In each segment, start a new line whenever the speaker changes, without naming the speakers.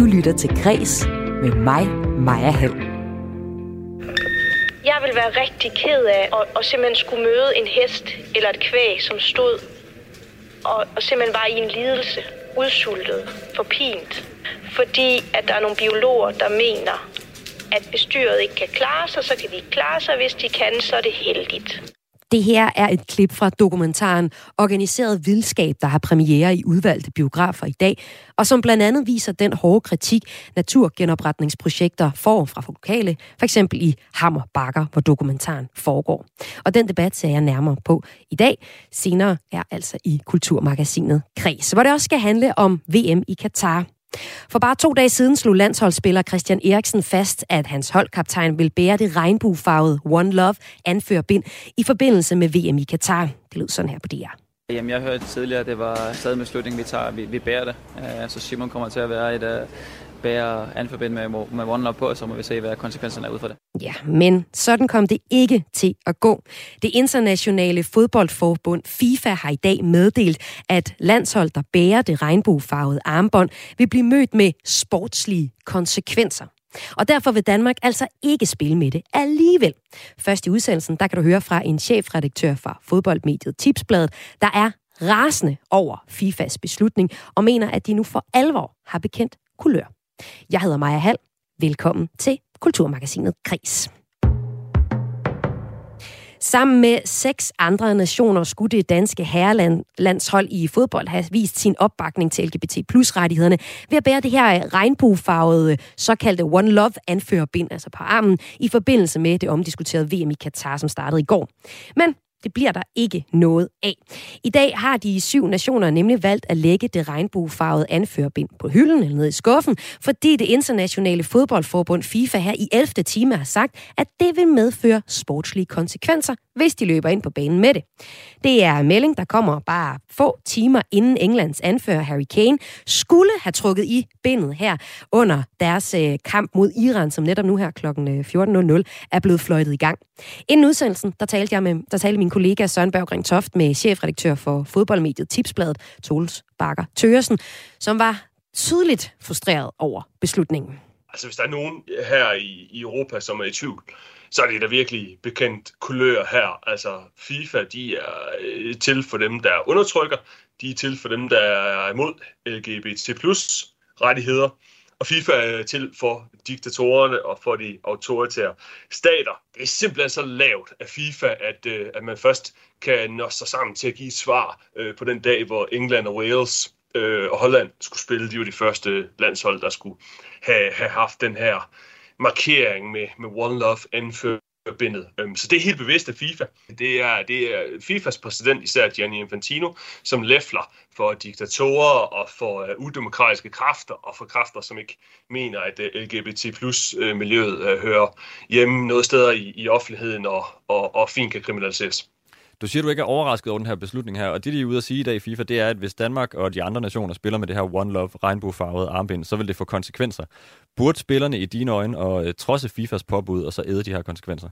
Du lytter til Græs med mig, Maja Hall.
Jeg vil være rigtig ked af at, at simpelthen skulle møde en hest eller et kvæg, som stod og, og simpelthen var i en lidelse, udsultet, forpint. Fordi at der er nogle biologer, der mener, at hvis dyret ikke kan klare sig, så kan de ikke klare sig. Hvis de kan, så er det heldigt.
Det her er et klip fra dokumentaren Organiseret Vildskab, der har premiere i udvalgte biografer i dag, og som blandt andet viser den hårde kritik, naturgenopretningsprojekter får fra lokale, for eksempel i Hammer Bakker, hvor dokumentaren foregår. Og den debat ser jeg nærmere på i dag. Senere er altså i Kulturmagasinet Kreds, hvor det også skal handle om VM i Katar. For bare to dage siden slog landsholdsspiller Christian Eriksen fast, at hans holdkaptajn vil bære det regnbuefarvede One Love anførbind i forbindelse med VM i Katar. Det lød sådan her på DR.
Jamen, jeg hørte tidligere, at det var stadig med slutning, vi tager. Vi, vi bærer det. Øh, så Simon kommer til at være et øh, bære anforbind med, med One Love på, og så må vi se, hvad konsekvenserne er ud for det.
Ja, men sådan kom det ikke til at gå. Det internationale fodboldforbund FIFA har i dag meddelt, at landshold, der bærer det regnbuefarvede armbånd, vil blive mødt med sportslige konsekvenser. Og derfor vil Danmark altså ikke spille med det alligevel. Først i udsendelsen, der kan du høre fra en chefredaktør fra fodboldmediet Tipsbladet, der er rasende over FIFAs beslutning og mener, at de nu for alvor har bekendt kulør. Jeg hedder Maja Hall. Velkommen til Kulturmagasinet Kris. Sammen med seks andre nationer skulle det danske herrelandshold i fodbold have vist sin opbakning til LGBT plus rettighederne ved at bære det her regnbuefarvede såkaldte One Love anførerbind, altså på armen, i forbindelse med det omdiskuterede VM i Katar, som startede i går. Men det bliver der ikke noget af. I dag har de syv nationer nemlig valgt at lægge det regnbuefarvede anførbind på hylden eller ned i skuffen, fordi det internationale fodboldforbund FIFA her i 11. time har sagt, at det vil medføre sportslige konsekvenser, hvis de løber ind på banen med det. Det er en melding, der kommer bare få timer inden Englands anfører Harry Kane skulle have trukket i bindet her under deres øh, kamp mod Iran, som netop nu her kl. 14.00 øh, er blevet fløjtet i gang. Inden udsendelsen, der talte, jeg med, der talte min kollega Søren Berggring Toft med chefredaktør for fodboldmediet Tipsbladet, Toles Bakker Tøresen, som var tydeligt frustreret over beslutningen.
Altså, hvis der er nogen her i, i Europa, som er i tvivl, så er det da virkelig bekendt kulør her. Altså FIFA, de er øh, til for dem, der undertrykker. De er til for dem, der er imod LGBT plus rettigheder. Og FIFA er øh, til for diktatorerne og for de autoritære stater. Det er simpelthen så lavt af FIFA, at, øh, at man først kan nå sig sammen til at give et svar på den dag, hvor England og Wales og Holland skulle spille. De var de første landshold, der skulle have, have haft den her markering med, med One Love anførbindet. Øhm, så det er helt bevidst af FIFA. Det er, det er FIFAs præsident, især Gianni Infantino, som læfler for diktatorer og for uh, udemokratiske kræfter og for kræfter, som ikke mener, at øh, uh, LGBT plus øh, miljøet uh, hører hjemme noget steder i, i offentligheden og, og, og fint kan kriminaliseres.
Du siger, du ikke er overrasket over den her beslutning her, og det, de er ude at sige i dag i FIFA, det er, at hvis Danmark og de andre nationer spiller med det her One Love regnbuefarvede armbind, så vil det få konsekvenser. Burde spillerne i dine øjne og øh, trodse FIFAs påbud og så æde de her konsekvenser?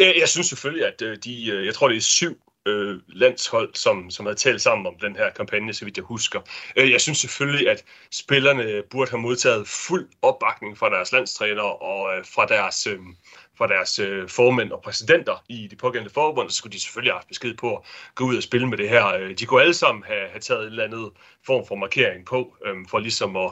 Øh, jeg synes selvfølgelig, at øh, de, øh, jeg tror det er syv øh, landshold, som, som havde talt sammen om den her kampagne, så vidt jeg husker. Øh, jeg synes selvfølgelig, at spillerne burde have modtaget fuld opbakning fra deres landstræner og øh, fra deres, øh, fra deres øh, formænd og præsidenter i de pågældende forbund, så skulle de selvfølgelig have haft besked på at gå ud og spille med det her. Øh, de kunne alle sammen have, have taget en eller anden form for markering på, øh, for ligesom at,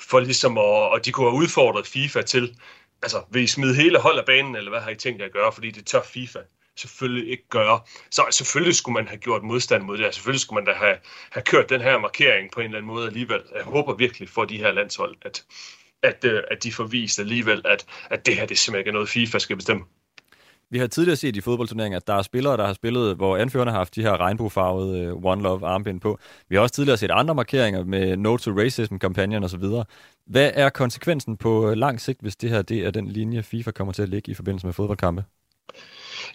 for ligesom at, og de kunne have udfordret FIFA til, altså vil I smide hele hold af banen, eller hvad har I tænkt jer at gøre, fordi det tør FIFA selvfølgelig ikke gøre. Så selvfølgelig skulle man have gjort modstand mod det, selvfølgelig skulle man da have, have kørt den her markering på en eller anden måde alligevel. Jeg håber virkelig for de her landshold, at, at, øh, at de får vist alligevel, at, at det her det simpelthen ikke er noget, FIFA skal bestemme.
Vi har tidligere set i fodboldturneringer, at der er spillere, der har spillet, hvor anførerne har haft de her regnbuefarvede øh, One Love armbind på. Vi har også tidligere set andre markeringer med No to Racism-kampagnen osv. Hvad er konsekvensen på øh, lang sigt, hvis det her det er den linje, FIFA kommer til at ligge i forbindelse med fodboldkampe?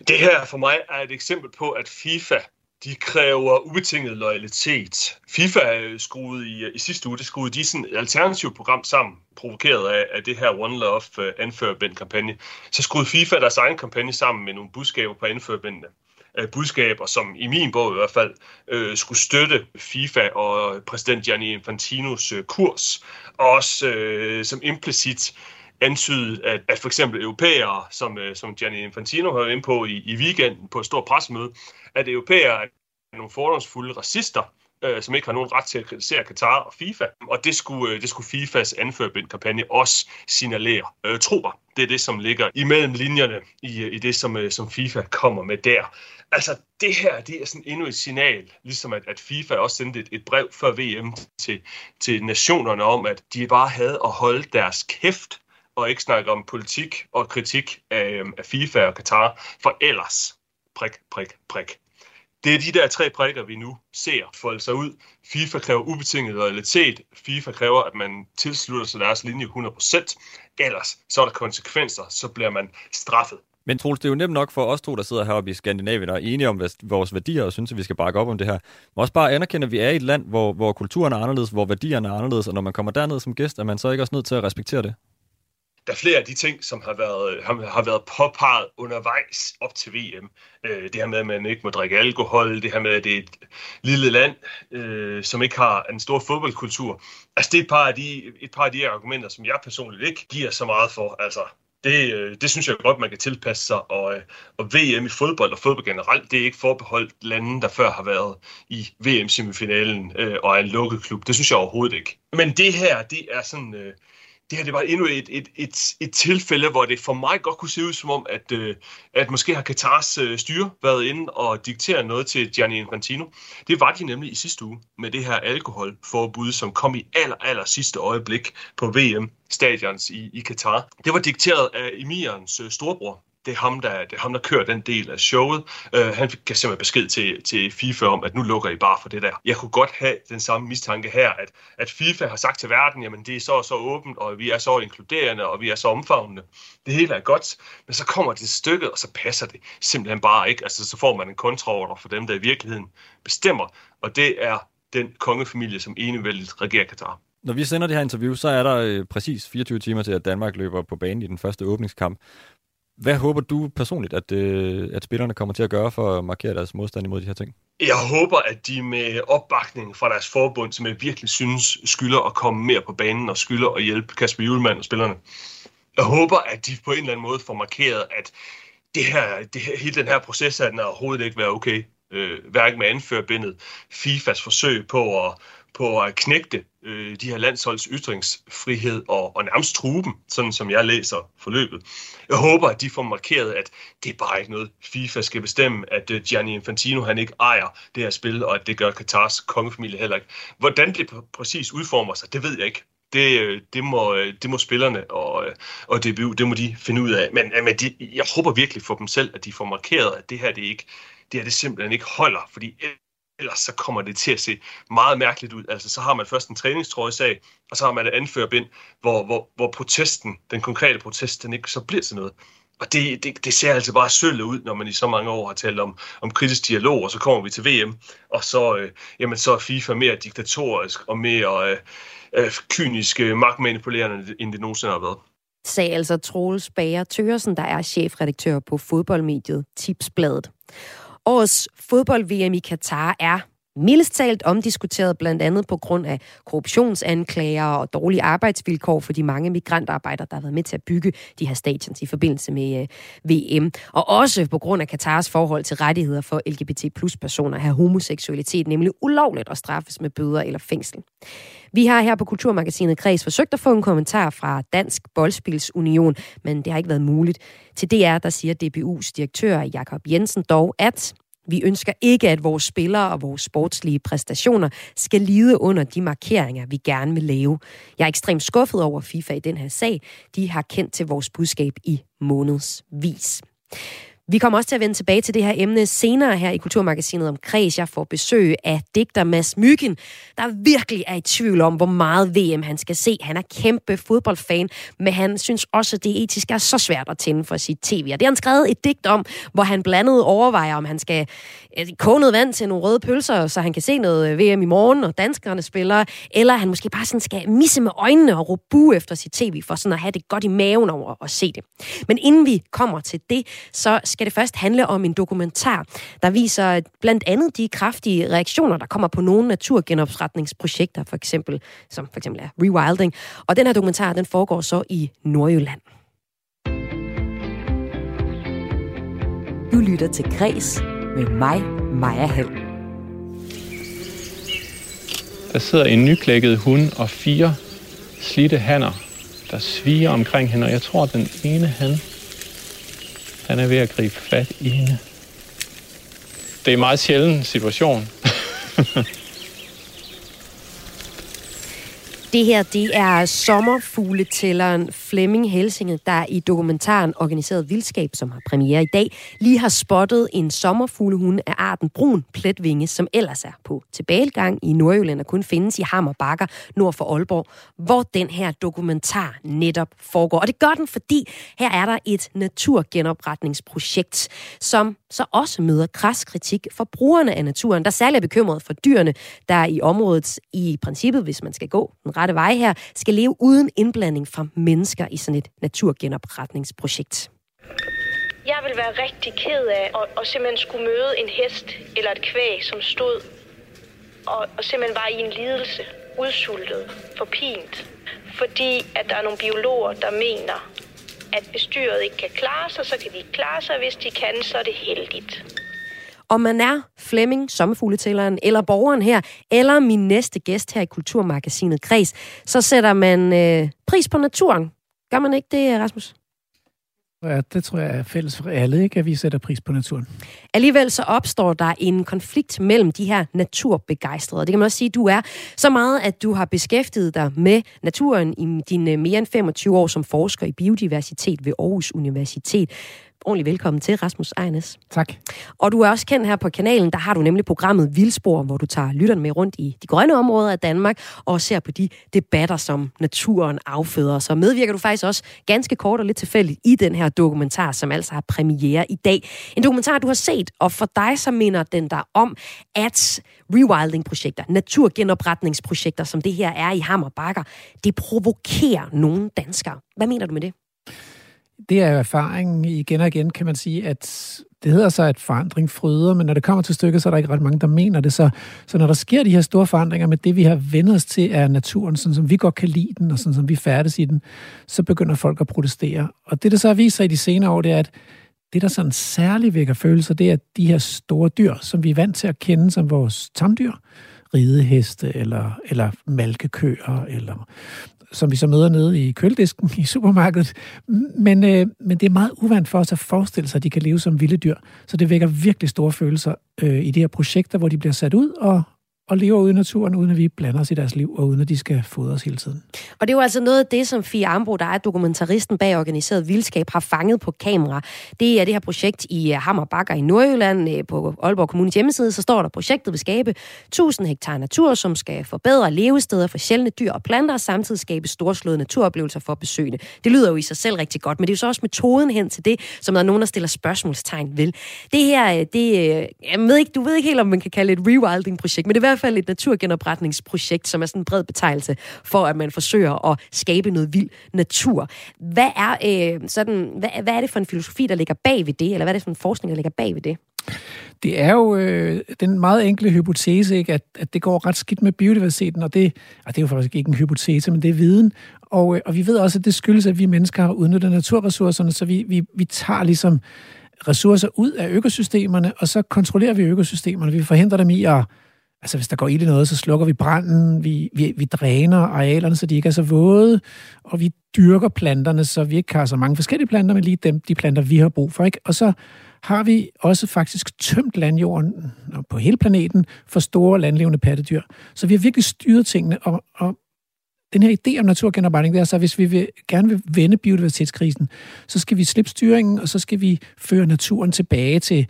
Det her for mig er et eksempel på, at FIFA de kræver ubetinget loyalitet. FIFA skruede i, i sidste uge, det skruede de sådan et alternativt program sammen, provokeret af, af det her One Love øh, uh, anførbind kampagne. Så skruede FIFA deres egen kampagne sammen med nogle budskaber på anførbindene. Uh, øh, budskaber, som i min bog i hvert fald uh, skulle støtte FIFA og præsident Gianni Infantinos uh, kurs, og også uh, som implicit antydet, at, at for eksempel europæere, som, øh, som Gianni Infantino har inde på i, i weekenden på et stort pressemøde, at europæere er nogle fordomsfulde racister, øh, som ikke har nogen ret til at kritisere Katar og FIFA. Og det skulle, øh, det skulle FIFAs anførbindkampagne også signalere. Øh, tro mig, det er det, som ligger imellem linjerne i, øh, i det, som, øh, som FIFA kommer med der. Altså, det her, det er sådan endnu et signal, ligesom at, at FIFA også sendte et, et brev før VM til, til nationerne om, at de bare havde at holde deres kæft og ikke snakke om politik og kritik af, øhm, af FIFA og Katar, for ellers prik, prik, prik. Det er de der tre prikker, vi nu ser folde sig ud. FIFA kræver ubetinget loyalitet. FIFA kræver, at man tilslutter sig deres linje 100%. Ellers så er der konsekvenser, så bliver man straffet.
Men Troels, det er jo nemt nok for os to, der sidder heroppe i Skandinavien og er enige om vores værdier og synes, at vi skal bakke op om det her. Men også bare anerkende, at vi er i et land, hvor, hvor kulturen er anderledes, hvor værdierne er anderledes, og når man kommer derned som gæst, er man så ikke også nødt til at respektere det?
Der er flere af de ting, som har været, har, har været påpeget undervejs op til VM. Øh, det her med, at man ikke må drikke alkohol, det her med, at det er et lille land, øh, som ikke har en stor fodboldkultur. Altså, det er et par, af de, et par af de argumenter, som jeg personligt ikke giver så meget for. Altså, det, øh, det synes jeg godt, man kan tilpasse sig. Og, øh, og VM i fodbold og fodbold generelt, det er ikke forbeholdt lande, der før har været i VM-semifinalen øh, og er en lukket klub. Det synes jeg overhovedet ikke. Men det her, det er sådan... Øh, det her det var endnu et, et, et, et tilfælde, hvor det for mig godt kunne se ud som om, at, øh, at måske har Katars øh, styre været inde og dikteret noget til Gianni Infantino. Det var de nemlig i sidste uge med det her alkoholforbud, som kom i aller, aller sidste øjeblik på VM-stadions i, i Katar. Det var dikteret af emirens øh, storbror, det er ham, der, det er ham, der kører den del af showet. Uh, han fik simpelthen besked til, til FIFA om, at nu lukker I bare for det der. Jeg kunne godt have den samme mistanke her, at, at FIFA har sagt til verden, jamen det er så så åbent, og vi er så inkluderende, og vi er så omfavnende. Det hele er godt, men så kommer det stykket, og så passer det simpelthen bare ikke. Altså så får man en kontraorder for dem, der i virkeligheden bestemmer, og det er den kongefamilie, som enevældigt regerer Katar.
Når vi sender det her interview, så er der øh, præcis 24 timer til, at Danmark løber på banen i den første åbningskamp. Hvad håber du personligt, at, øh, at spillerne kommer til at gøre for at markere deres modstand imod de her ting?
Jeg håber, at de med opbakning fra deres forbund, som jeg virkelig synes skylder at komme mere på banen og skylder at hjælpe Kasper Julemand og spillerne. Jeg håber, at de på en eller anden måde får markeret, at det her, det her, hele den her proces at den overhovedet ikke være okay. Øh, hverken med anførbindet, FIFAs forsøg på at på at knægte øh, de her landsholds ytringsfrihed og, og nærmest true dem, sådan som jeg læser forløbet. Jeg håber, at de får markeret, at det er bare ikke noget, FIFA skal bestemme, at øh, Gianni Infantino han ikke ejer det her spil, og at det gør Katars kongefamilie heller ikke. Hvordan det præcis udformer sig, det ved jeg ikke. Det, øh, det, må, øh, det må spillerne og, øh, og DBU, det må de finde ud af. Men, men de, jeg håber virkelig for dem selv, at de får markeret, at det her det ikke, det her det simpelthen ikke holder, fordi ellers så kommer det til at se meget mærkeligt ud. Altså, så har man først en træningstrøjesag, og så har man et anførbind, hvor, hvor, hvor protesten, den konkrete protest, den ikke så bliver til noget. Og det, det, det ser altså bare sølv ud, når man i så mange år har talt om, om kritisk dialog, og så kommer vi til VM, og så, øh, jamen, så er FIFA mere diktatorisk og mere øh, øh, kynisk øh, magtmanipulerende, end det nogensinde har været
sagde altså Troels Bager Tøresen, der er chefredaktør på fodboldmediet Tipsbladet. Årets fodbold-VM i Katar er mildest talt omdiskuteret blandt andet på grund af korruptionsanklager og dårlige arbejdsvilkår for de mange migrantarbejdere, der har været med til at bygge de her stadions i forbindelse med øh, VM. Og også på grund af Katars forhold til rettigheder for LGBT plus personer her homoseksualitet, nemlig ulovligt at straffes med bøder eller fængsel. Vi har her på Kulturmagasinet Kreds forsøgt at få en kommentar fra Dansk Boldspilsunion, men det har ikke været muligt. Til DR, der siger DBU's direktør Jakob Jensen dog, at vi ønsker ikke, at vores spillere og vores sportslige præstationer skal lide under de markeringer, vi gerne vil lave. Jeg er ekstremt skuffet over FIFA i den her sag. De har kendt til vores budskab i månedsvis. Vi kommer også til at vende tilbage til det her emne senere her i Kulturmagasinet om Kreds. Jeg får besøg af digter Mads Myggen, der virkelig er i tvivl om, hvor meget VM han skal se. Han er kæmpe fodboldfan, men han synes også, at det etisk er så svært at tænde for sit tv. Og det har han skrevet et digt om, hvor han blandt andet overvejer, om han skal koge noget vand til nogle røde pølser, så han kan se noget øh, VM i morgen, og danskerne spiller, eller han måske bare sådan skal misse med øjnene og råbe bu efter sit tv, for sådan at have det godt i maven over at se det. Men inden vi kommer til det, så skal det først handle om en dokumentar, der viser blandt andet de kraftige reaktioner, der kommer på nogle naturgenopretningsprojekter, for eksempel, som for eksempel er rewilding. Og den her dokumentar, den foregår så i Nordjylland.
Du lytter til Græs med mig, Maja Hall.
Der sidder en nyklækket hund og fire slidte hanner, der sviger omkring hende, og jeg tror, at den ene han, han er ved at gribe fat i hende. Det er en meget sjælden situation.
Det her, det er sommerfugletælleren Flemming Helsinge, der i dokumentaren Organiseret Vildskab, som har premiere i dag, lige har spottet en sommerfuglehund af arten brun pletvinge, som ellers er på tilbagegang i Nordjylland og kun findes i Hammerbakker nord for Aalborg, hvor den her dokumentar netop foregår. Og det gør den, fordi her er der et naturgenopretningsprojekt, som så også møder kras kritik for brugerne af naturen, der særligt er bekymret for dyrene, der i området i princippet, hvis man skal gå den rette vej her, skal leve uden indblanding fra mennesker i sådan et naturgenopretningsprojekt.
Jeg vil være rigtig ked af at, at simpelthen skulle møde en hest eller et kvæg, som stod og, og simpelthen var i en lidelse, udsultet, forpint. Fordi at der er nogle biologer, der mener, at hvis dyret ikke kan klare sig, så kan de klare sig. Hvis de kan, så er det heldigt.
Om man er Flemming, sommerfugletælleren, eller borgeren her, eller min næste gæst her i Kulturmagasinet Græs, så sætter man øh, pris på naturen. Gør man ikke det, Rasmus?
Ja, det tror jeg er fælles for alle, ikke? at vi sætter pris på naturen.
Alligevel så opstår der en konflikt mellem de her naturbegejstrede. Det kan man også sige, at du er så meget, at du har beskæftiget dig med naturen i dine øh, mere end 25 år som forsker i biodiversitet ved Aarhus Universitet ordentligt velkommen til, Rasmus Ejnes.
Tak.
Og du er også kendt her på kanalen, der har du nemlig programmet Vildspor, hvor du tager lytterne med rundt i de grønne områder af Danmark og ser på de debatter, som naturen afføder. Så medvirker du faktisk også ganske kort og lidt tilfældigt i den her dokumentar, som altså har premiere i dag. En dokumentar, du har set, og for dig så minder den der om, at rewilding-projekter, naturgenopretningsprojekter, som det her er i Hammer Bakker, det provokerer nogle danskere. Hvad mener du med det?
Det er erfaringen igen og igen, kan man sige, at det hedder så, at forandring fryder, men når det kommer til stykket, så er der ikke ret mange, der mener det. Så, så når der sker de her store forandringer med det, vi har vendt os til, er naturen, sådan som vi godt kan lide den, og sådan som vi færdes i den, så begynder folk at protestere. Og det, der så har vist sig i de senere år, det er, at det, der sådan særligt vækker følelser, det er de her store dyr, som vi er vant til at kende som vores tamdyr, rideheste eller, eller malkekøer eller som vi så møder nede i køledisken i supermarkedet. Men, øh, men det er meget uvandt for os at forestille sig, at de kan leve som vilde dyr. Så det vækker virkelig store følelser øh, i de her projekter, hvor de bliver sat ud og, og lever ude i naturen, uden at vi blander os i deres liv, og uden at de skal fodres hele tiden.
Og det er jo altså noget af det, som Fie Ambro, der er dokumentaristen bag organiseret vildskab, har fanget på kamera. Det er det her projekt i øh, Hammerbakker i Nordjylland. Øh, på Aalborg Kommunes hjemmeside, så står der, projektet vil skabe 1000 hektar natur, som skal forbedre levesteder for sjældne dyr og planter, og samtidig skabe storslåede naturoplevelser for besøgende. Det lyder jo i sig selv rigtig godt, men det er jo så også metoden hen til det, som der er nogen, der stiller spørgsmålstegn ved. Det her, øh, det, jeg ved ikke, du ved ikke helt, om man kan kalde det et rewilding-projekt, men det er fald et naturgenopretningsprojekt, som er sådan en bred betegnelse for, at man forsøger at skabe noget vild natur. Hvad er, øh, sådan, hvad, hvad er det for en filosofi, der ligger bag ved det, eller hvad er det for en forskning, der ligger bag ved det?
Det er jo øh, den meget enkle hypotese, ikke, at, at det går ret skidt med biodiversiteten, og det, og det er jo faktisk ikke en hypotese, men det er viden. Og, øh, og vi ved også, at det skyldes, at vi mennesker har udnyttet naturressourcerne, så vi, vi, vi tager ligesom ressourcer ud af økosystemerne, og så kontrollerer vi økosystemerne. Vi forhindrer dem i at Altså, hvis der går ild i noget, så slukker vi branden, vi, vi, vi dræner arealerne, så de ikke er så våde, og vi dyrker planterne, så vi ikke har så mange forskellige planter, men lige dem, de planter, vi har brug for. Ikke? Og så har vi også faktisk tømt landjorden på hele planeten for store landlevende pattedyr. Så vi har virkelig styret tingene, og, og den her idé om naturgenopretning, det er så, hvis vi vil, gerne vil vende biodiversitetskrisen, så skal vi slippe styringen, og så skal vi føre naturen tilbage til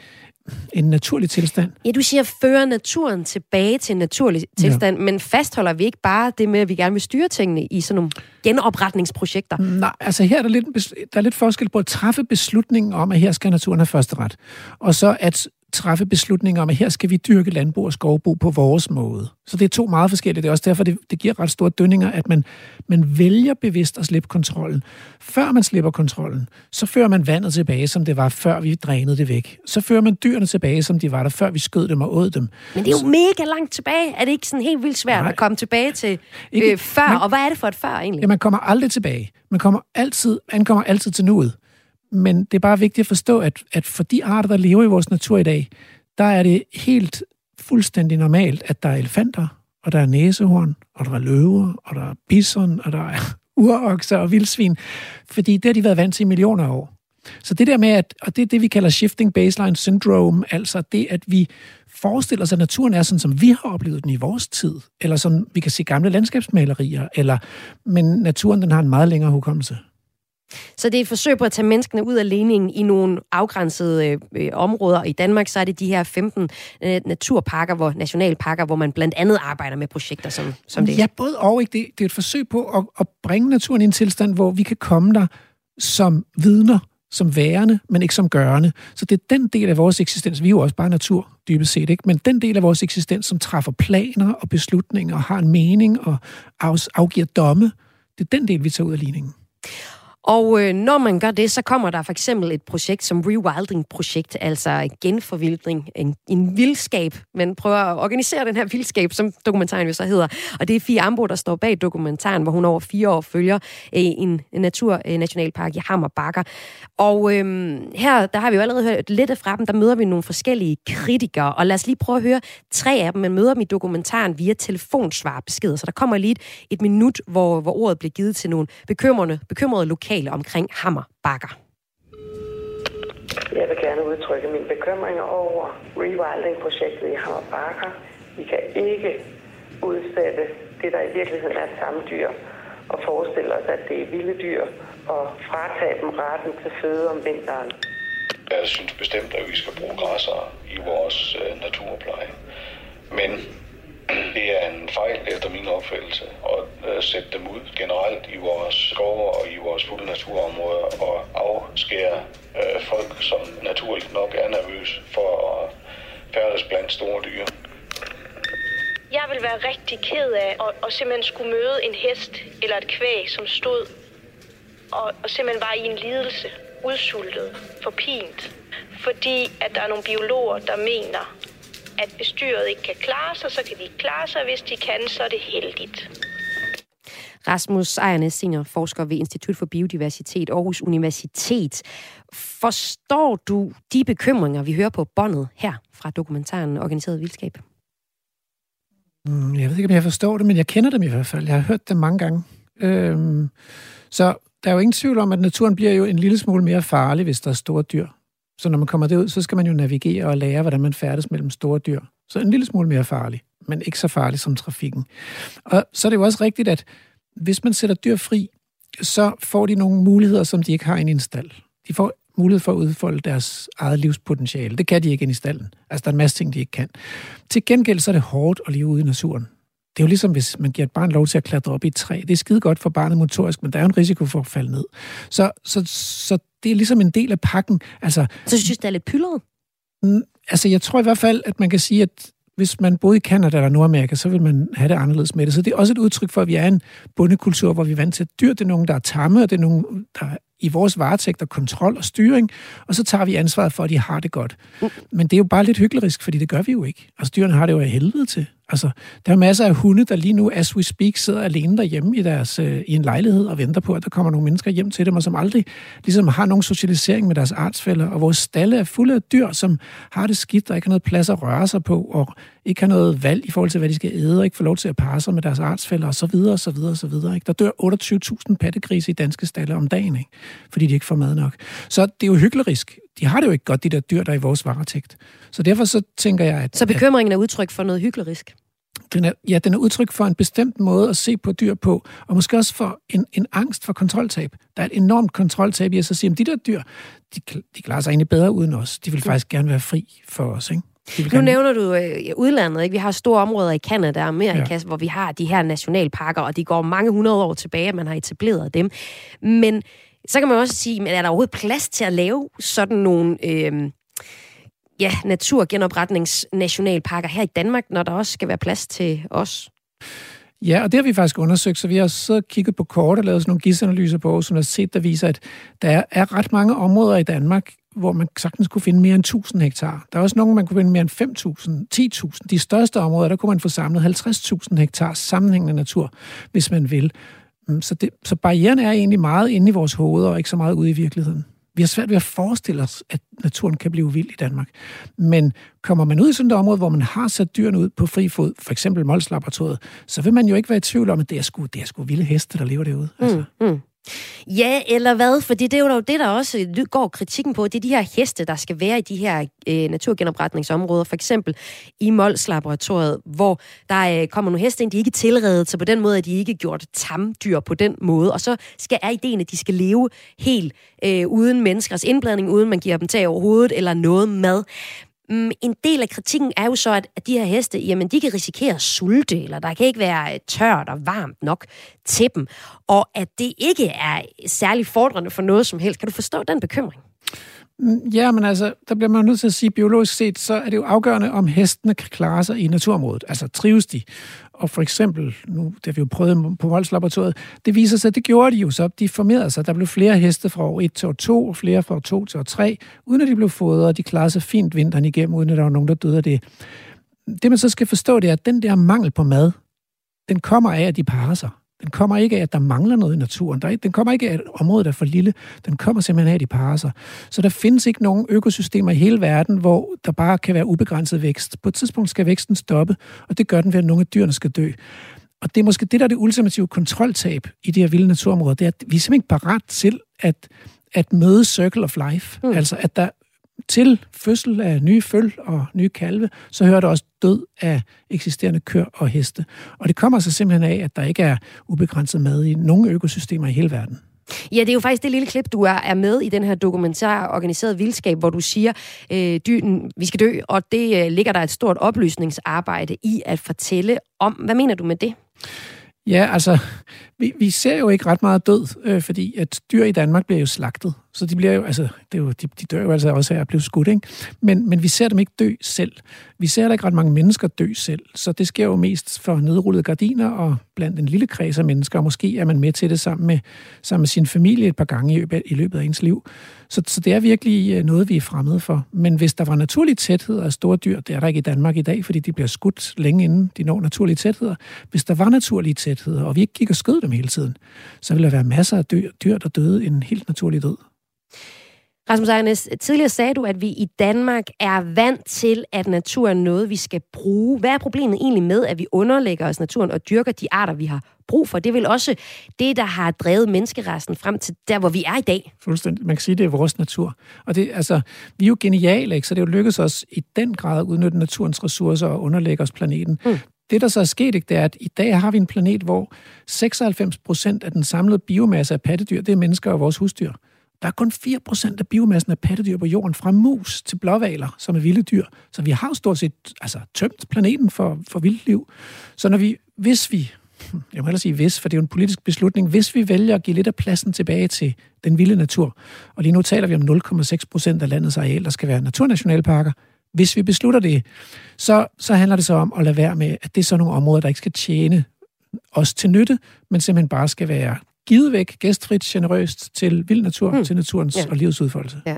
en naturlig tilstand.
Ja, du siger, føre naturen tilbage til en naturlig tilstand, ja. men fastholder vi ikke bare det med, at vi gerne vil styre tingene i sådan nogle genopretningsprojekter?
Nej, altså her er der lidt, der er lidt forskel på at træffe beslutningen om, at her skal naturen have første ret. Og så at træffe beslutninger om, at her skal vi dyrke landbrug og skovbrug på vores måde. Så det er to meget forskellige. Det er også derfor, det, det giver ret store dønninger, at man, man vælger bevidst at slippe kontrollen. Før man slipper kontrollen, så fører man vandet tilbage, som det var, før vi drænede det væk. Så fører man dyrene tilbage, som de var der, før vi skød dem og åd dem.
Men det er jo mega langt tilbage. Er det ikke sådan helt vildt svært Nej. at komme tilbage til ikke, øh, før? Man, og hvad er det for et før egentlig?
Ja, man kommer aldrig tilbage. Man kommer altid, man kommer altid til nuet. Men det er bare vigtigt at forstå, at, at for de arter, der lever i vores natur i dag, der er det helt fuldstændig normalt, at der er elefanter, og der er næsehorn, og der er løver, og der er bison, og der er urokser og vildsvin. Fordi det har de været vant til i millioner af år. Så det der med, at, og det er det, vi kalder shifting baseline syndrome, altså det, at vi forestiller os, at naturen er sådan, som vi har oplevet den i vores tid, eller som vi kan se gamle landskabsmalerier, eller, men naturen den har en meget længere hukommelse.
Så det er et forsøg på at tage menneskene ud af ligningen i nogle afgrænsede øh, øh områder. I Danmark så er det de her 15 øh, naturparker, hvor nationalparker, hvor man blandt andet arbejder med projekter som, som det.
Ja, både og. Ikke? Det, det er et forsøg på at, at bringe naturen i en tilstand, hvor vi kan komme der som vidner, som værende, men ikke som gørende. Så det er den del af vores eksistens, vi er jo også bare natur, dybest set, ikke? men den del af vores eksistens, som træffer planer og beslutninger og har en mening og afgiver domme, det er den del, vi tager ud af ligningen.
Og øh, når man gør det, så kommer der for eksempel et projekt som Rewilding-projekt, altså genforvildning, en, en vildskab. Man prøver at organisere den her vildskab, som dokumentaren jo så hedder. Og det er Fie Ambo, der står bag dokumentaren, hvor hun over fire år følger øh, en naturnationalpark i Hammerbakker. Og øh, her, der har vi jo allerede hørt lidt fra dem, der møder vi nogle forskellige kritikere. Og lad os lige prøve at høre tre af dem. Man møder dem i dokumentaren via telefonsvarbeskeder. Så der kommer lige et, et minut, hvor, hvor ordet bliver givet til nogle bekymrende, bekymrede lokale lokale omkring Hammer Bakker.
Jeg vil gerne udtrykke min bekymring over rewilding-projektet i Hammer Bakker. Vi kan ikke udsætte det, der i virkeligheden er et dyr, og forestille os, at det er vilde dyr, og fratage dem retten til føde om vinteren.
Jeg synes bestemt, at vi skal bruge græsser i vores øh, naturpleje. Men det er en fejl efter min opfattelse at øh, sætte dem ud generelt i vores skove og i vores fulde naturområder og afskære øh, folk, som naturligt nok er nervøse for at færdes blandt store dyr.
Jeg vil være rigtig ked af at, at simpelthen skulle møde en hest eller et kvæg, som stod og, og simpelthen var i en lidelse, udsultet, forpint. Fordi at der er nogle biologer, der mener, at hvis dyret ikke kan klare sig, så kan de ikke klare sig. Hvis de kan, så er det heldigt.
Rasmus Ejernes, seniorforsker ved Institut for Biodiversitet Aarhus Universitet. Forstår du de bekymringer, vi hører på båndet her fra dokumentaren Organiseret Vildskab?
Mm, jeg ved ikke, om jeg forstår det, men jeg kender dem i hvert fald. Jeg har hørt dem mange gange. Øhm, så der er jo ingen tvivl om, at naturen bliver jo en lille smule mere farlig, hvis der er store dyr. Så når man kommer derud, så skal man jo navigere og lære, hvordan man færdes mellem store dyr. Så en lille smule mere farlig, men ikke så farlig som trafikken. Og så er det jo også rigtigt, at hvis man sætter dyr fri, så får de nogle muligheder, som de ikke har inde i en stald. De får mulighed for at udfolde deres eget livspotentiale. Det kan de ikke ind i stallen. Altså, der er en masse ting, de ikke kan. Til gengæld så er det hårdt at leve ude i naturen. Det er jo ligesom, hvis man giver et barn lov til at klatre op i et træ. Det er skide godt for barnet motorisk, men der er jo en risiko for at falde ned. Så, så, så det er ligesom en del af pakken. Altså,
så synes det er lidt pyldret?
Mm, altså, jeg tror i hvert fald, at man kan sige, at hvis man boede i Kanada eller Nordamerika, så vil man have det anderledes med det. Så det er også et udtryk for, at vi er en bundekultur, hvor vi er vant til, at dyr det er nogen, der er tamme, og det er nogen, der i vores varetægt og kontrol og styring, og så tager vi ansvaret for, at de har det godt. Mm. Men det er jo bare lidt hyggelig, fordi det gør vi jo ikke. Altså dyrene har det jo af helvede til. Altså, der er masser af hunde, der lige nu, as we speak, sidder alene derhjemme i, deres, øh, i en lejlighed og venter på, at der kommer nogle mennesker hjem til dem, og som aldrig ligesom har nogen socialisering med deres artsfælder. Og vores stalle er fulde af dyr, som har det skidt, og ikke har noget plads at røre sig på, og ikke har noget valg i forhold til, hvad de skal æde, og ikke får lov til at parre sig med deres artsfælder, og så videre, og så videre, og så videre. Ikke? Der dør 28.000 pattegrise i danske stalle om dagen, ikke? fordi de ikke får mad nok. Så det er jo hyklerisk. De har det jo ikke godt, de der dyr, der er i vores varetægt. Så derfor så tænker jeg, at...
Så bekymringen er udtryk for noget hyggeligrisk?
Den er, ja, den er udtryk for en bestemt måde at se på dyr på, og måske også for en, en angst for kontroltab. Der er et enormt kontroltab i at sige, at de der dyr, de, de klarer sig egentlig bedre uden os. De vil faktisk gerne være fri for os, ikke?
Nu gerne... nævner du øh, udlandet. Ikke? Vi har store områder i Kanada og Amerika, ja. hvor vi har de her nationalparker, og de går mange hundrede år tilbage, at man har etableret dem. Men så kan man også sige, men er der overhovedet plads til at lave sådan nogle... Øh, ja, naturgenopretningsnationalparker her i Danmark, når der også skal være plads til os?
Ja, og det har vi faktisk undersøgt, så vi har så kigget på kort og lavet sådan nogle GIS-analyser på Aarhus Universitet, der viser, at der er ret mange områder i Danmark, hvor man sagtens kunne finde mere end 1000 hektar. Der er også nogle, man kunne finde mere end 5.000, 10.000. De største områder, der kunne man få samlet 50.000 hektar sammenhængende natur, hvis man vil. Mm, så, det, så barrieren er egentlig meget inde i vores hoveder, og ikke så meget ude i virkeligheden. Vi har svært ved at forestille os, at naturen kan blive vild i Danmark. Men kommer man ud i sådan et område, hvor man har sat dyrene ud på fri fod, for eksempel Molslaboratoriet, så vil man jo ikke være i tvivl om, at det er sgu, det er sgu vilde heste, der lever derude. Altså.
Mm, mm. Ja, eller hvad? For det er jo det, der også går kritikken på. Det er de her heste, der skal være i de her øh, naturgenopretningsområder. For eksempel i Mols Laboratoriet, hvor der øh, kommer nogle heste ind, de er ikke tilredet, så på den måde er de ikke gjort tamdyr på den måde. Og så skal, er ideen, at de skal leve helt øh, uden menneskers indblanding, uden man giver dem tag over hovedet eller noget mad. Mm, en del af kritikken er jo så, at de her heste, jamen de kan risikere at sulte, eller der kan ikke være øh, tørt og varmt nok til dem, og at det ikke er særlig fordrende for noget som helst. Kan du forstå den bekymring?
Mm, ja, men altså, der bliver man nødt til at sige, biologisk set, så er det jo afgørende, om hestene kan klare sig i naturområdet. Altså, trives de? Og for eksempel, nu det har vi jo prøvet på Voldslaboratoriet, det viser sig, at det gjorde de jo så. De formerede sig. Der blev flere heste fra år 1 til år 2, og flere fra år 2 til år 3, uden at de blev fodret, og de klarede sig fint vinteren igennem, uden at der var nogen, der døde af det. Det man så skal forstå, det er, at den der mangel på mad, den kommer af, at de parer sig. Den kommer ikke af, at der mangler noget i naturen. Der, den kommer ikke af, at området er for lille. Den kommer simpelthen af, at de parer sig. Så der findes ikke nogen økosystemer i hele verden, hvor der bare kan være ubegrænset vækst. På et tidspunkt skal væksten stoppe, og det gør den ved, at nogle af dyrene skal dø. Og det er måske det, der er det ultimative kontroltab i de her vilde naturområder, det er, at vi er simpelthen ikke parat til at, at møde circle of life. Mm. Altså, at der til fødsel af nye føl og nye kalve, så hører der også død af eksisterende køer og heste. Og det kommer så simpelthen af, at der ikke er ubegrænset mad i nogle økosystemer i hele verden.
Ja, det er jo faktisk det lille klip, du er, er med i den her dokumentar Organiseret Vildskab, hvor du siger, øh, dyren, vi skal dø, og det øh, ligger der et stort oplysningsarbejde i at fortælle om. Hvad mener du med det?
Ja, altså, vi, vi ser jo ikke ret meget død, øh, fordi at dyr i Danmark bliver jo slagtet. Så de bliver jo, altså, det er jo, de, de dør jo altså også af at blive skudt, ikke? Men, men vi ser dem ikke dø selv. Vi ser heller ikke ret mange mennesker dø selv. Så det sker jo mest for nedrullede gardiner og blandt en lille kreds af mennesker. Og måske er man med til det sammen med, sammen med sin familie et par gange i løbet, i løbet af ens liv. Så, så det er virkelig øh, noget, vi er fremmede for. Men hvis der var naturlig tæthed af store dyr, det er der ikke i Danmark i dag, fordi de bliver skudt længe inden de når naturlige tætheder. Hvis der var naturlige tætheder, og vi ikke gik og skød dem hele tiden, så ville der være masser af dyr, dyr der døde en helt naturlig død.
Rasmus Ejernes, tidligere sagde du, at vi i Danmark er vant til, at naturen er noget, vi skal bruge. Hvad er problemet egentlig med, at vi underlægger os naturen og dyrker de arter, vi har brug for? Det er vel også det, der har drevet menneskeresten frem til der, hvor vi er i dag.
Fuldstændig. Man kan sige, at det er vores natur. Og det, altså, vi er jo geniale, ikke? så det er jo lykkedes os i den grad at udnytte naturens ressourcer og underlægge os planeten. Mm. Det, der så er sket, ikke, det er, at i dag har vi en planet, hvor 96 procent af den samlede biomasse af pattedyr, det er mennesker og vores husdyr. Der er kun 4% af biomassen af pattedyr på jorden, fra mus til blåvaler, som er vilde dyr. Så vi har stort set altså, tømt planeten for, for vildt liv. Så når vi, hvis vi, hmm, jeg må hellere sige hvis, for det er jo en politisk beslutning, hvis vi vælger at give lidt af pladsen tilbage til den vilde natur, og lige nu taler vi om 0,6% af landets areal, der skal være naturnationalparker, hvis vi beslutter det, så, så handler det så om at lade være med, at det er sådan nogle områder, der ikke skal tjene os til nytte, men simpelthen bare skal være givet væk gæstfrit, generøst til vild natur, mm. til naturens ja. og livets udfoldelse.
Ja.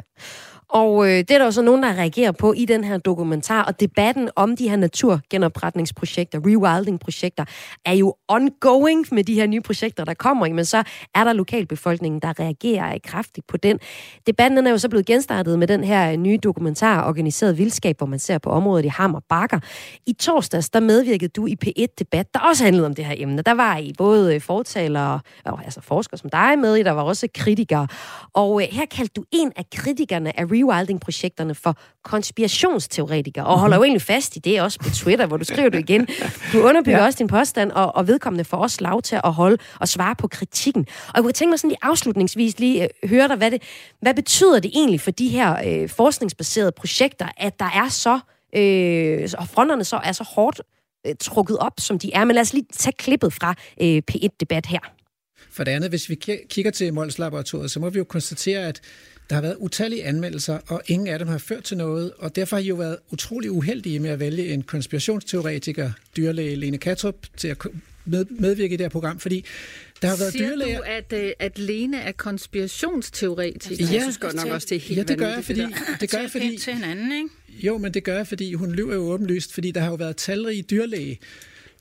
Og øh, det er der også nogen, der reagerer på i den her dokumentar, og debatten om de her naturgenopretningsprojekter, rewilding-projekter, er jo ongoing med de her nye projekter, der kommer, men så er der lokalbefolkningen, der reagerer kraftigt på den. Debatten den er jo så blevet genstartet med den her øh, nye dokumentar, Organiseret Vildskab, hvor man ser på området i Hammer Bakker. I torsdags, der medvirkede du i P1-debat, der også handlede om det her emne. Der var I både øh, fortalere, altså forskere som dig med i, der var også kritikere. Og øh, her kaldte du en af kritikerne af rewilding-projekterne for konspirationsteoretikere, og holder jo egentlig fast i det også på Twitter, hvor du skriver det igen. Du underbygger ja. også din påstand, og, og vedkommende får også lov til at holde og svare på kritikken. Og jeg kunne tænke mig sådan lige afslutningsvis lige øh, høre dig, hvad, det, hvad betyder det egentlig for de her øh, forskningsbaserede projekter, at der er så, øh, og fronterne så er så hårdt øh, trukket op, som de er. Men lad os lige tage klippet fra øh, P1-debat her.
For det andet, hvis vi kigger til Mols Laboratoriet, så må vi jo konstatere, at Der har været utallige anmeldelser, og ingen af dem har ført til noget, og derfor har I jo været utrolig uheldige med at vælge en konspirationsteoretiker, dyrlæge Lene Katrup, til at med, medvirke i det her program, fordi der har været
Siger
dyrlæger...
du, at, øh, at Lene er konspirationsteoretiker?
Ja,
jeg synes godt nok også, det er helt
ja, det gør jeg, fordi, det gør jeg, fordi,
til hinanden, ikke?
Jo, men det gør jeg, fordi hun lyver jo åbenlyst, fordi der har jo været talrige dyrlæge,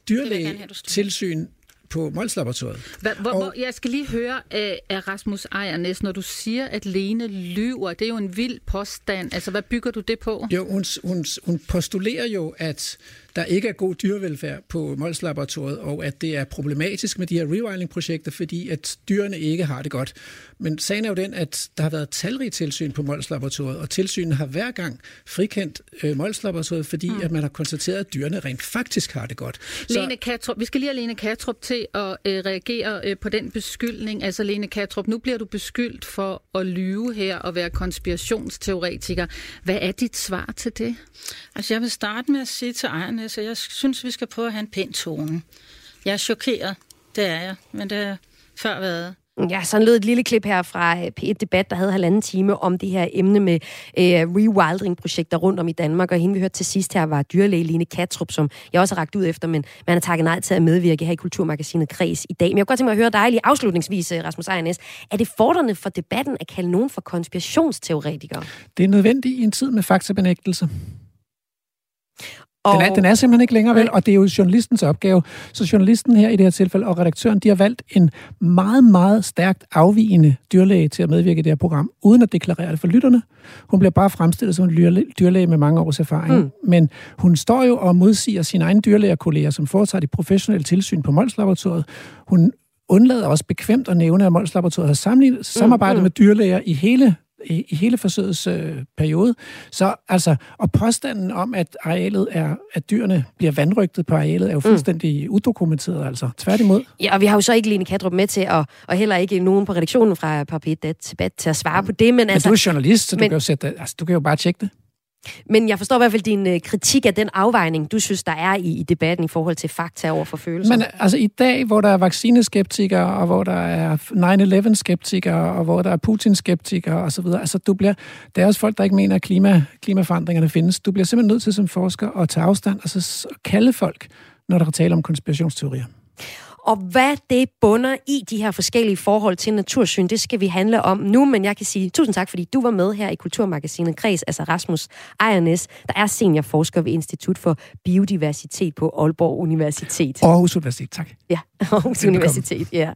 dyrlæge tilsyn på Mols Laboratoriet.
Hva, hvor, og, hvor, jeg skal lige høre af, af Rasmus Ejernes, når du siger, at Lene lyver, det er jo en vild påstand. Altså, hvad bygger du det på?
Jo, hun, hun, hun postulerer jo, at der ikke er god dyrevelfærd på Mols Laboratoriet, og at det er problematisk med de her rewilding-projekter, fordi at dyrene ikke har det godt. Men sagen er jo den, at der har været talrige tilsyn på Mols Laboratoriet, og tilsynet har hver gang frikendt øh, Mols Laboratoriet, fordi mm. at man har konstateret, at dyrene rent faktisk har det godt.
Så... Lene Katrup, vi skal lige have Lene Katrup til at øh, reagere øh, på den beskyldning. Altså Lene Katrup, nu bliver du beskyldt for at lyve her og være konspirationsteoretiker. Hvad er dit svar til det?
Altså jeg vil starte med at sige til ejerne, så jeg synes, vi skal prøve at have en pæn tone. Jeg er chokeret, det er jeg, men det har før været.
Ja, sådan lød et lille klip her fra øh, P1 Debat, der havde halvanden time om det her emne med øh, rewilding-projekter rundt om i Danmark. Og hende vi hørte til sidst her var dyrlæge Line Katrup, som jeg også har ragt ud efter, men man har takket nej til at medvirke her i Kulturmagasinet Kreds i dag. Men jeg kunne godt tænke mig at høre dig lige afslutningsvis, øh, Rasmus Ejernes. Er det fordrende for debatten at kalde nogen for konspirationsteoretikere?
Det er nødvendigt i en tid med faktabenægtelse. Den er, den er simpelthen ikke længere vel, og det er jo journalistens opgave. Så journalisten her i det her tilfælde og redaktøren, de har valgt en meget, meget stærkt afvigende dyrlæge til at medvirke i det her program, uden at deklarere det for lytterne. Hun bliver bare fremstillet som en dyrlæge med mange års erfaring. Mm. Men hun står jo og modsiger sine egne dyrlægerkolleger, som foretager det professionelle tilsyn på Mols Laboratoriet. Hun undlader også bekvemt at nævne, at Mols Laboratoriet har samarbejdet mm, mm. med dyrlæger i hele i, i hele forsøgets øh, periode. Så altså, og påstanden om, at arealet er, at dyrene bliver vandrygtet på arealet, er jo mm. fuldstændig mm. udokumenteret, altså. Tværtimod.
Ja, og vi har jo så ikke Lene Kadrup med til, og, og heller ikke nogen på redaktionen fra Papet til at svare mm. på det, men,
men
altså...
du er journalist, så men, du, kan jo sætte, altså, du kan jo bare tjekke det.
Men jeg forstår i hvert fald din øh, kritik af den afvejning, du synes, der er i, i debatten i forhold til fakta over for følelser.
Men altså i dag, hvor der er vaccineskeptikere, og hvor der er 9-11-skeptikere, og hvor der er Putin-skeptikere osv., altså du bliver, der er også folk, der ikke mener, at klima, klimaforandringerne findes. Du bliver simpelthen nødt til som forsker at tage afstand og så kalde folk, når der er tale om konspirationsteorier.
Og hvad det bunder i de her forskellige forhold til natursyn, det skal vi handle om nu, men jeg kan sige tusind tak, fordi du var med her i Kulturmagasinet Kreds, altså Rasmus Ejernes, der er seniorforsker ved Institut for Biodiversitet på Aalborg Universitet.
Aarhus Universitet, tak.
Ja, Aarhus Universitet, ja.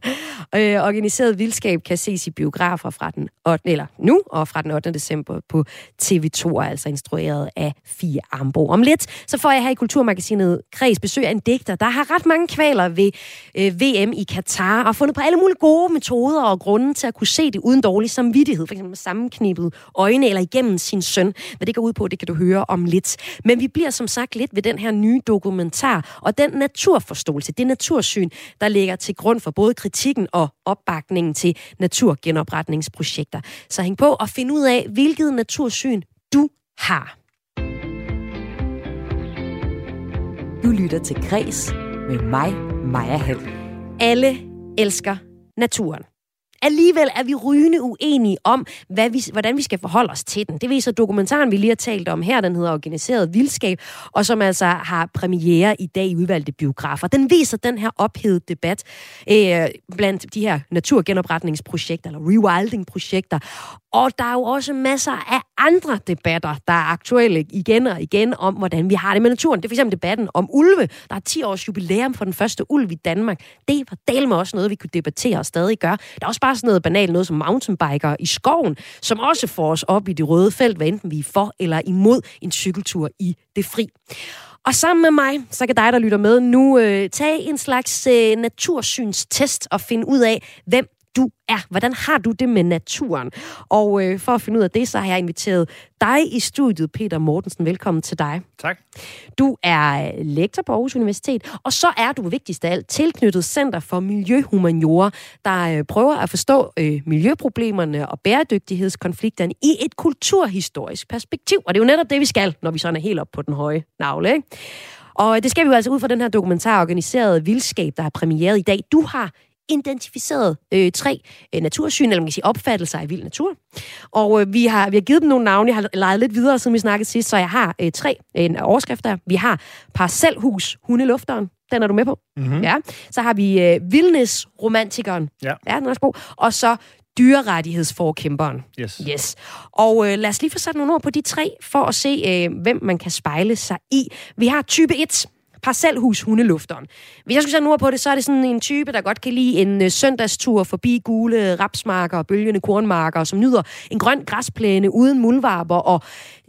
Øh, organiseret vildskab kan ses i biografer fra den 8, eller nu og fra den 8. december på TV2, altså instrueret af Fie Ambo. Om lidt, så får jeg her i Kulturmagasinet Kreds besøg af en digter, der har ret mange kvaler ved øh, VM i Katar, og fundet på alle mulige gode metoder og grunde til at kunne se det uden dårlig samvittighed, f.eks. med sammenknippet øjne eller igennem sin søn. Hvad det går ud på, det kan du høre om lidt. Men vi bliver som sagt lidt ved den her nye dokumentar, og den naturforståelse, det natursyn, der ligger til grund for både kritikken og opbakningen til naturgenopretningsprojekter. Så hæng på og find ud af, hvilket natursyn du har.
Du lytter til Græs med mig, Maja Hall.
Alle elsker naturen. Alligevel er vi rygende uenige om, hvad vi, hvordan vi skal forholde os til den. Det viser dokumentaren, vi lige har talt om her. Den hedder Organiseret Vildskab, og som altså har premiere i dag i udvalgte biografer. Den viser den her ophedede debat øh, blandt de her naturgenopretningsprojekter, eller rewilding-projekter. Og der er jo også masser af andre debatter, der er aktuelle igen og igen om, hvordan vi har det med naturen. Det er for eksempel debatten om ulve. Der er 10 års jubilæum for den første ulv i Danmark. Det var del med også noget, vi kunne debattere og stadig gøre. Der er også bare sådan noget banalt, noget som mountainbiker i skoven, som også får os op i det røde felt, hvad enten vi er for eller imod en cykeltur i det fri. Og sammen med mig, så kan dig, der lytter med nu, øh, tage en slags øh, natursynstest og finde ud af, hvem du er. Hvordan har du det med naturen? Og øh, for at finde ud af det, så har jeg inviteret dig i studiet, Peter Mortensen. Velkommen til dig.
Tak.
Du er lektor på Aarhus Universitet, og så er du vigtigst af alt tilknyttet Center for Miljøhumaniora, der øh, prøver at forstå øh, miljøproblemerne og bæredygtighedskonflikterne i et kulturhistorisk perspektiv. Og det er jo netop det, vi skal, når vi sådan er helt op på den høje navle. Ikke? Og det skal vi jo altså ud fra den her dokumentar organiseret vildskab, der har premieret i dag. Du har identificeret øh, tre øh, natursyn, eller man kan sige opfattelser af vild natur. Og øh, vi, har, vi har givet dem nogle navne, jeg har leget lidt videre, siden vi snakkede sidst, så jeg har øh, tre øh, overskrifter. Vi har parcelhus, hundelufteren, den er du med på?
Mhm.
Ja. Så har vi øh, vildnesromantikeren.
Ja.
ja, den er også god. Og så dyrerettighedsforkæmperen.
Yes.
Yes. Og øh, lad os lige få sat nogle ord på de tre, for at se, øh, hvem man kan spejle sig i. Vi har type 1, parcelhus hundelufteren. Hvis jeg skulle sætte nu ord på det, så er det sådan en type, der godt kan lide en øh, søndagstur forbi gule rapsmarker og bølgende kornmarker, som nyder en grøn græsplæne uden muldvarper, og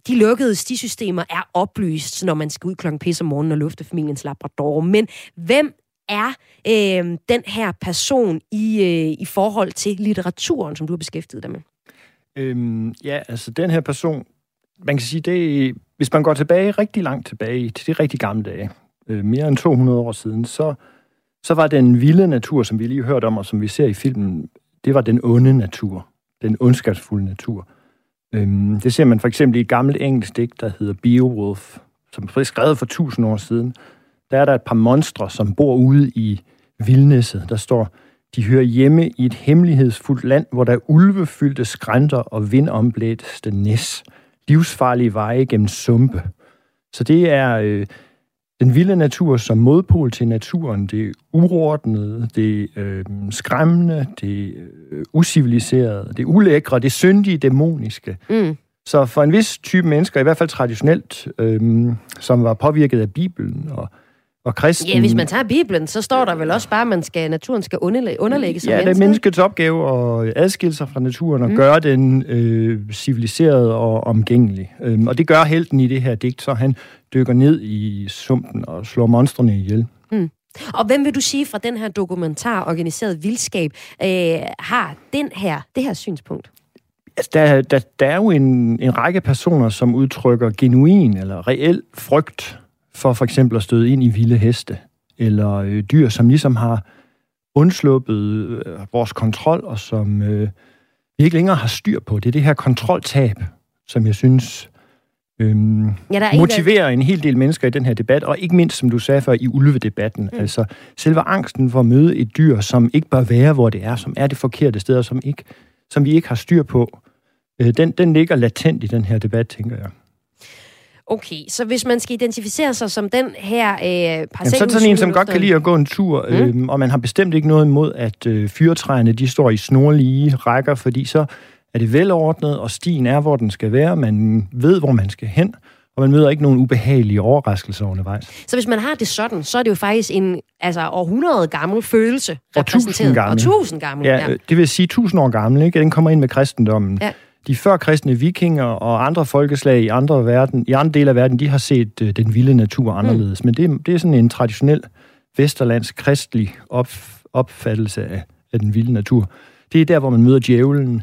de lukkede stisystemer er oplyst, når man skal ud klokken pisse om morgenen og lufte familiens labrador. Men hvem er øh, den her person i, øh, i forhold til litteraturen, som du har beskæftiget dig med?
Øhm, ja, altså den her person, man kan sige, det, hvis man går tilbage, rigtig langt tilbage, til de rigtig gamle dage, øh, mere end 200 år siden, så, så var den vilde natur, som vi lige hørte om, og som vi ser i filmen, det var den onde natur, den ondskabsfulde natur. Øhm, det ser man for eksempel i et gammelt engelsk digt, der hedder Beowulf, som blev skrevet for 1000 år siden. Der er der et par monstre, som bor ude i vildnæsset. Der står, de hører hjemme i et hemmelighedsfuldt land, hvor der er ulvefyldte skrænter og vindomblæste næs. Livsfarlige veje gennem sumpe. Så det er øh, den vilde natur som modpol til naturen. Det er uordnet, det er øh, skræmmende, det er øh, usiviliserede, det ulækre, det syndige, dæmoniske.
Mm.
Så for en vis type mennesker, i hvert fald traditionelt, øh, som var påvirket af Bibelen og, og kristen...
Ja, hvis man tager Bibelen, så står der vel også bare, at man skal, naturen skal underlægge, underlægge sig
Ja, det er menneskets opgave at adskille sig fra naturen og
mm.
gøre den øh, civiliseret og omgængelig. Øhm, og det gør helten i det her digt, så han dykker ned i sumpen og slår monstrene ihjel.
Mm. Og hvem vil du sige fra den her dokumentar, Organiseret Vildskab, øh, har den her, det her synspunkt?
Altså, der, der, der er jo en, en række personer, som udtrykker genuin eller reel frygt for for eksempel at støde ind i vilde heste, eller øh, dyr, som ligesom har undsluppet øh, vores kontrol, og som øh, vi ikke længere har styr på. Det er det her kontroltab, som jeg synes øhm,
Ja, der er
motiverer en hel del mennesker i den her debat, og ikke mindst, som du sagde før, i ulvedebatten. Mm. Altså selve angsten for at møde et dyr, som ikke bør være, hvor det er, som er det forkerte sted, og som, ikke, som vi ikke har styr på, øh, den, den ligger latent i den her debat, tænker jeg.
Okay, så hvis man skal identificere sig som den her øh,
Jamen, så er sådan en, som godt kan lide at gå en tur,
Mm.
mm. øhm, og man har bestemt ikke noget imod, at øh, fyretræerne de står i snorlige rækker, fordi så er det velordnet, og stien er, hvor den skal være. Man ved, hvor man skal hen, og man møder ikke nogen ubehagelige overraskelser undervejs.
Så hvis man har det sådan, så er det jo faktisk en altså, århundrede gammel følelse
Og tusind
repræsenteret.
gammel.
Og tusind gammel.
Ja, øh, det vil sige tusind år gammel, ikke? Den kommer ind med kristendommen.
Ja.
De førkristne vikinger og andre folkeslag i andre, verden, i andre dele af verden, de har set øh, den vilde natur anderledes. Mm. Men det, det er sådan en traditionel vesterlandsk kristelig op, opfattelse af, af den vilde natur. Det er der, hvor man møder djævlen.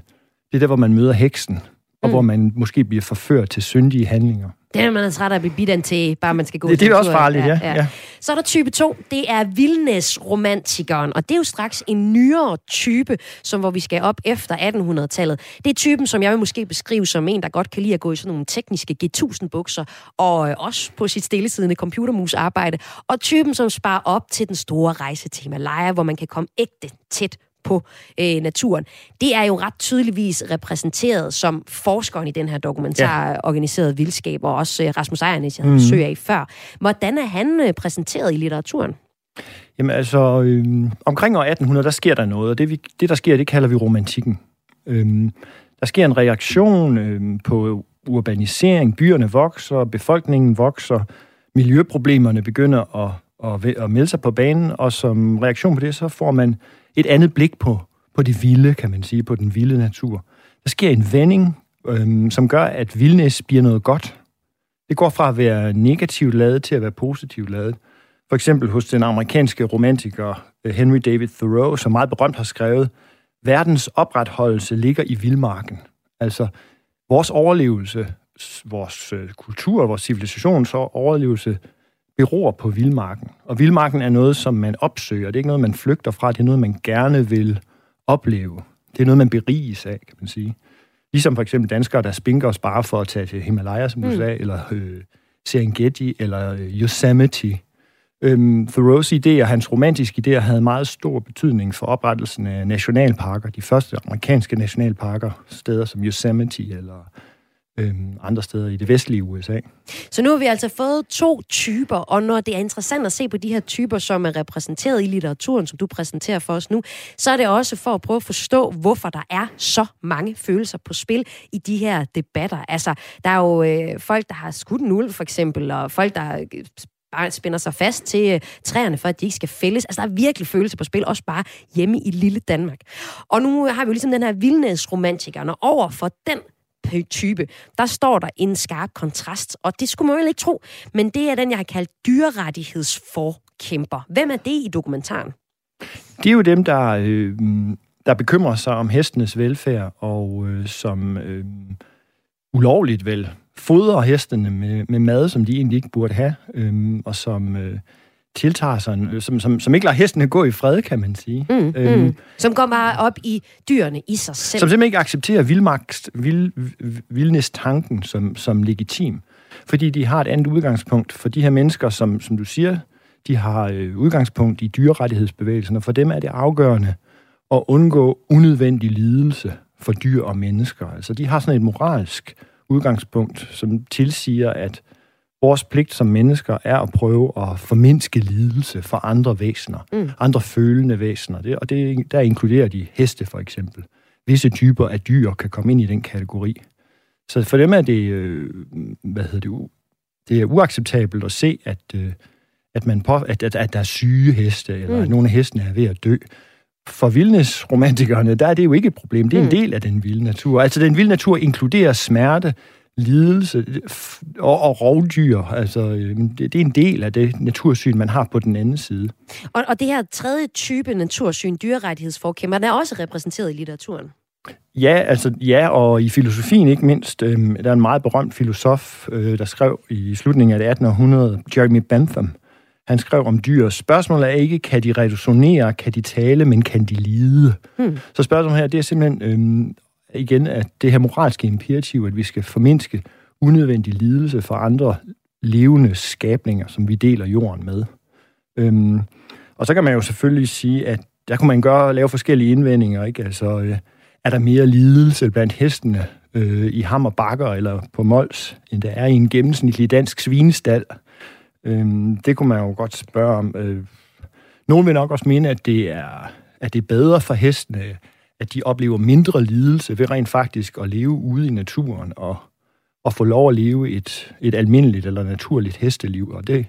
Det er der, hvor man møder heksen. Og
Mm.
hvor man måske bliver forført til syndige handlinger.
Det er, man er træt af at blive bidt til, bare man skal gå
Det- det er også farligt, ja, ja.
Så er der type 2, det er vildnæsromantikeren, og det er jo straks en nyere type, som hvor vi skal op efter 1800-tallet. Det er typen, som jeg vil måske beskrive som en, der godt kan lide at gå i sådan nogle tekniske G1000-bukser, og øh, også på sit stillesiddende computermus-arbejde, og typen, som sparer op til den store rejse til Himalaya, hvor man kan komme ægte tæt på øh, naturen. Det er jo ret tydeligvis repræsenteret som forskeren i den her dokumentar, ja. Organiseret Vildskab, og også øh, Rasmus Ejernes, jeg
Mhm.
besøg af før. Hvordan er han øh, præsenteret i litteraturen?
Jamen altså, øhm, omkring år 1800, der sker der noget, og det, vi, det der sker, det kalder vi romantikken. Øhm, der sker en reaktion øhm, på urbanisering, byerne vokser, befolkningen vokser, miljøproblemerne begynder at, at, at melde sig på banen, og som reaktion på det, så får man et andet blik på, på det vilde, kan man sige, på den vilde natur. Der sker en vending, øhm, som gør, at vildnæs bliver noget godt. Det går fra at være negativt lavet til at være positivt lavet. For eksempel hos den amerikanske romantiker øh, Henry David Thoreau, som meget berømt har skrevet, verdens opretholdelse ligger i vildmarken. Altså, vores overlevelse, vores øh, kultur, vores civilisations overlevelse beror på vildmarken. Og vildmarken er noget, som man opsøger. Det er ikke noget, man flygter fra. Det er noget, man gerne vil opleve. Det er noget, man beriges af, kan man sige. Ligesom for eksempel danskere, der spinker og sparer for at tage til Himalaya, som du
Mm.
sagde, eller øh, Serengeti, eller øh, Yosemite. Øhm, Thoreaus idéer, hans romantiske idéer, havde meget stor betydning for oprettelsen af nationalparker. De første amerikanske nationalparker, steder som Yosemite eller øhm, andre steder i det vestlige USA.
Så nu har vi altså fået to typer, og når det er interessant at se på de her typer, som er repræsenteret i litteraturen, som du præsenterer for os nu, så er det også for at prøve at forstå, hvorfor der er så mange følelser på spil i de her debatter. Altså, der er jo øh, folk, der har skudt en ulv, for eksempel, og folk, der øh, bare spænder sig fast til øh, træerne, for at de ikke skal fældes. Altså, der er virkelig følelser på spil, også bare hjemme i lille Danmark. Og nu har vi jo ligesom den her vildnæsromantikeren, over for den type, der står der en skarp kontrast, og det skulle man jo ikke tro, men det er den, jeg har kaldt dyrerettighedsforkæmper. Hvem er det i dokumentaren?
Det er jo dem, der, øh, der bekymrer sig om hestenes velfærd, og øh, som øh, ulovligt vel fodrer hestene med, med mad, som de egentlig ikke burde have, øh, og som... Øh, tiltager sig, som, som, som ikke lader hestene gå i fred, kan man sige.
Mm, øhm, mm. Som går bare op i dyrene i sig selv.
Som simpelthen ikke accepterer vildmaks, vild, vildnæstanken som, som legitim. Fordi de har et andet udgangspunkt. For de her mennesker, som, som du siger, de har øh, udgangspunkt i dyrerettighedsbevægelsen, og for dem er det afgørende at undgå unødvendig lidelse for dyr og mennesker. Altså, de har sådan et moralsk udgangspunkt, som tilsiger, at vores pligt som mennesker er at prøve at formindske lidelse for andre væsener, mm. andre følende væsener. Det, og det, der inkluderer de heste for eksempel. Visse typer af dyr kan komme ind i den kategori. Så for dem er det, øh, hvad hedder det, det er uacceptabelt at se, at, øh, at, man på, at, at, at der er syge heste, eller mm. at nogle af hestene er ved at dø. For vildnesromantikerne, der er det jo ikke et problem. Det er en mm. del af den vilde natur. Altså, den vilde natur inkluderer smerte, lidelse og, og rovdyr. Altså, øhm, det, det er en del af det natursyn, man har på den anden side.
Og, og det her tredje type natursyn, dyrerettighedsforkæmper, er også repræsenteret i litteraturen.
Ja, altså ja, og i filosofien ikke mindst. Øh, der er en meget berømt filosof, øh, der skrev i slutningen af det 18. århundrede, Jeremy Bentham. Han skrev om dyr. Spørgsmålet er ikke, kan de resonere, kan de tale, men kan de lide? Hmm. Så spørgsmålet her, det er simpelthen øh, igen, at det her moralske imperativ, at vi skal formindske unødvendig lidelse for andre levende skabninger, som vi deler jorden med. Øhm, og så kan man jo selvfølgelig sige, at der kunne man gøre lave forskellige indvendinger, ikke? Altså, øh, er der mere lidelse blandt hestene øh, i ham og bakker eller på Mols, end der er i en gennemsnitlig dansk svinestal? Øhm, det kunne man jo godt spørge om. Øh, nogen vil nok også mene, at det er, at det er bedre for hestene, at de oplever mindre lidelse ved rent faktisk at leve ude i naturen og, og få lov at leve et, et almindeligt eller naturligt hesteliv. Og det,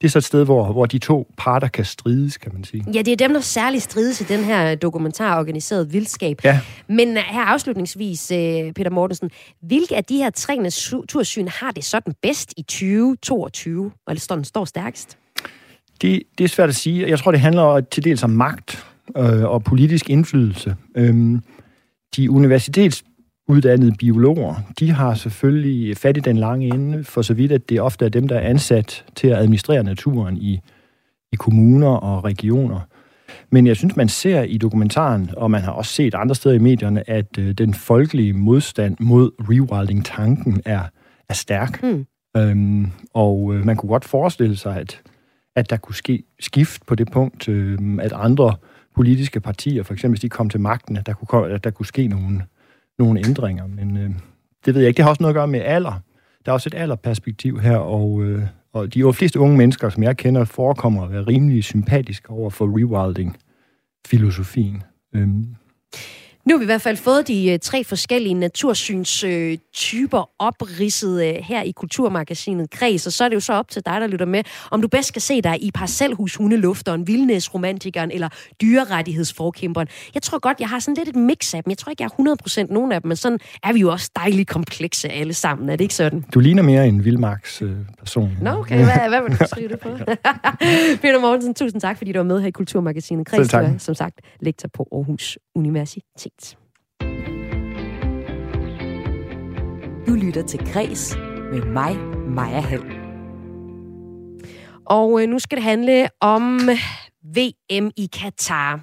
det er så et sted, hvor, hvor de to parter kan strides, kan man sige.
Ja, det er dem, der særligt strides i den her dokumentar organiseret vildskab.
Ja.
Men øh, her afslutningsvis, øh, Peter Mortensen, hvilke af de her tre natursyn har det sådan bedst i 2022? Eller står den står stærkest?
Det, det er svært at sige. Jeg tror, det handler til dels om magt øh, og politisk indflydelse. Øhm, de universitetsuddannede biologer, de har selvfølgelig fat i den lange ende, for så vidt, at det ofte er dem, der er ansat til at administrere naturen i, i kommuner og regioner. Men jeg synes, man ser i dokumentaren, og man har også set andre steder i medierne, at øh, den folkelige modstand mod rewilding-tanken er, er stærk. Mm. Øhm, og øh, man kunne godt forestille sig, at, at der kunne ske skift på det punkt, øh, at andre politiske partier, for eksempel hvis de kom til magten, at der kunne, at der kunne ske nogle, nogle ændringer. Men øh, det ved jeg ikke. Det har også noget at gøre med alder. Der er også et alderperspektiv her, og, øh, og de fleste unge mennesker, som jeg kender, forekommer at være rimelig sympatiske over for rewilding-filosofien. Øh.
Nu har vi i hvert fald fået de øh, tre forskellige natursyns-typer øh, opridset øh, her i Kulturmagasinet Kreds, og så er det jo så op til dig, der lytter med, om du bedst skal se dig i parcelhus, hundelufteren, vildnæsromantikeren eller dyrerettighedsforkæmperen. Jeg tror godt, jeg har sådan lidt et mix af dem. Jeg tror ikke, jeg er 100% nogen af dem, men sådan er vi jo også dejligt komplekse alle sammen. Er det ikke sådan?
Du ligner mere en vildmarks person.
Nå, okay. Hvad, hvad vil du skrive det på? Peter Mortensen, tusind tak, fordi du var med her i Kulturmagasinet Kreds. Du er, som sagt, lektor på Aarhus Universitet.
Du lytter til Græs med mig, Maja Hall.
Og øh, nu skal det handle om VM i Katar.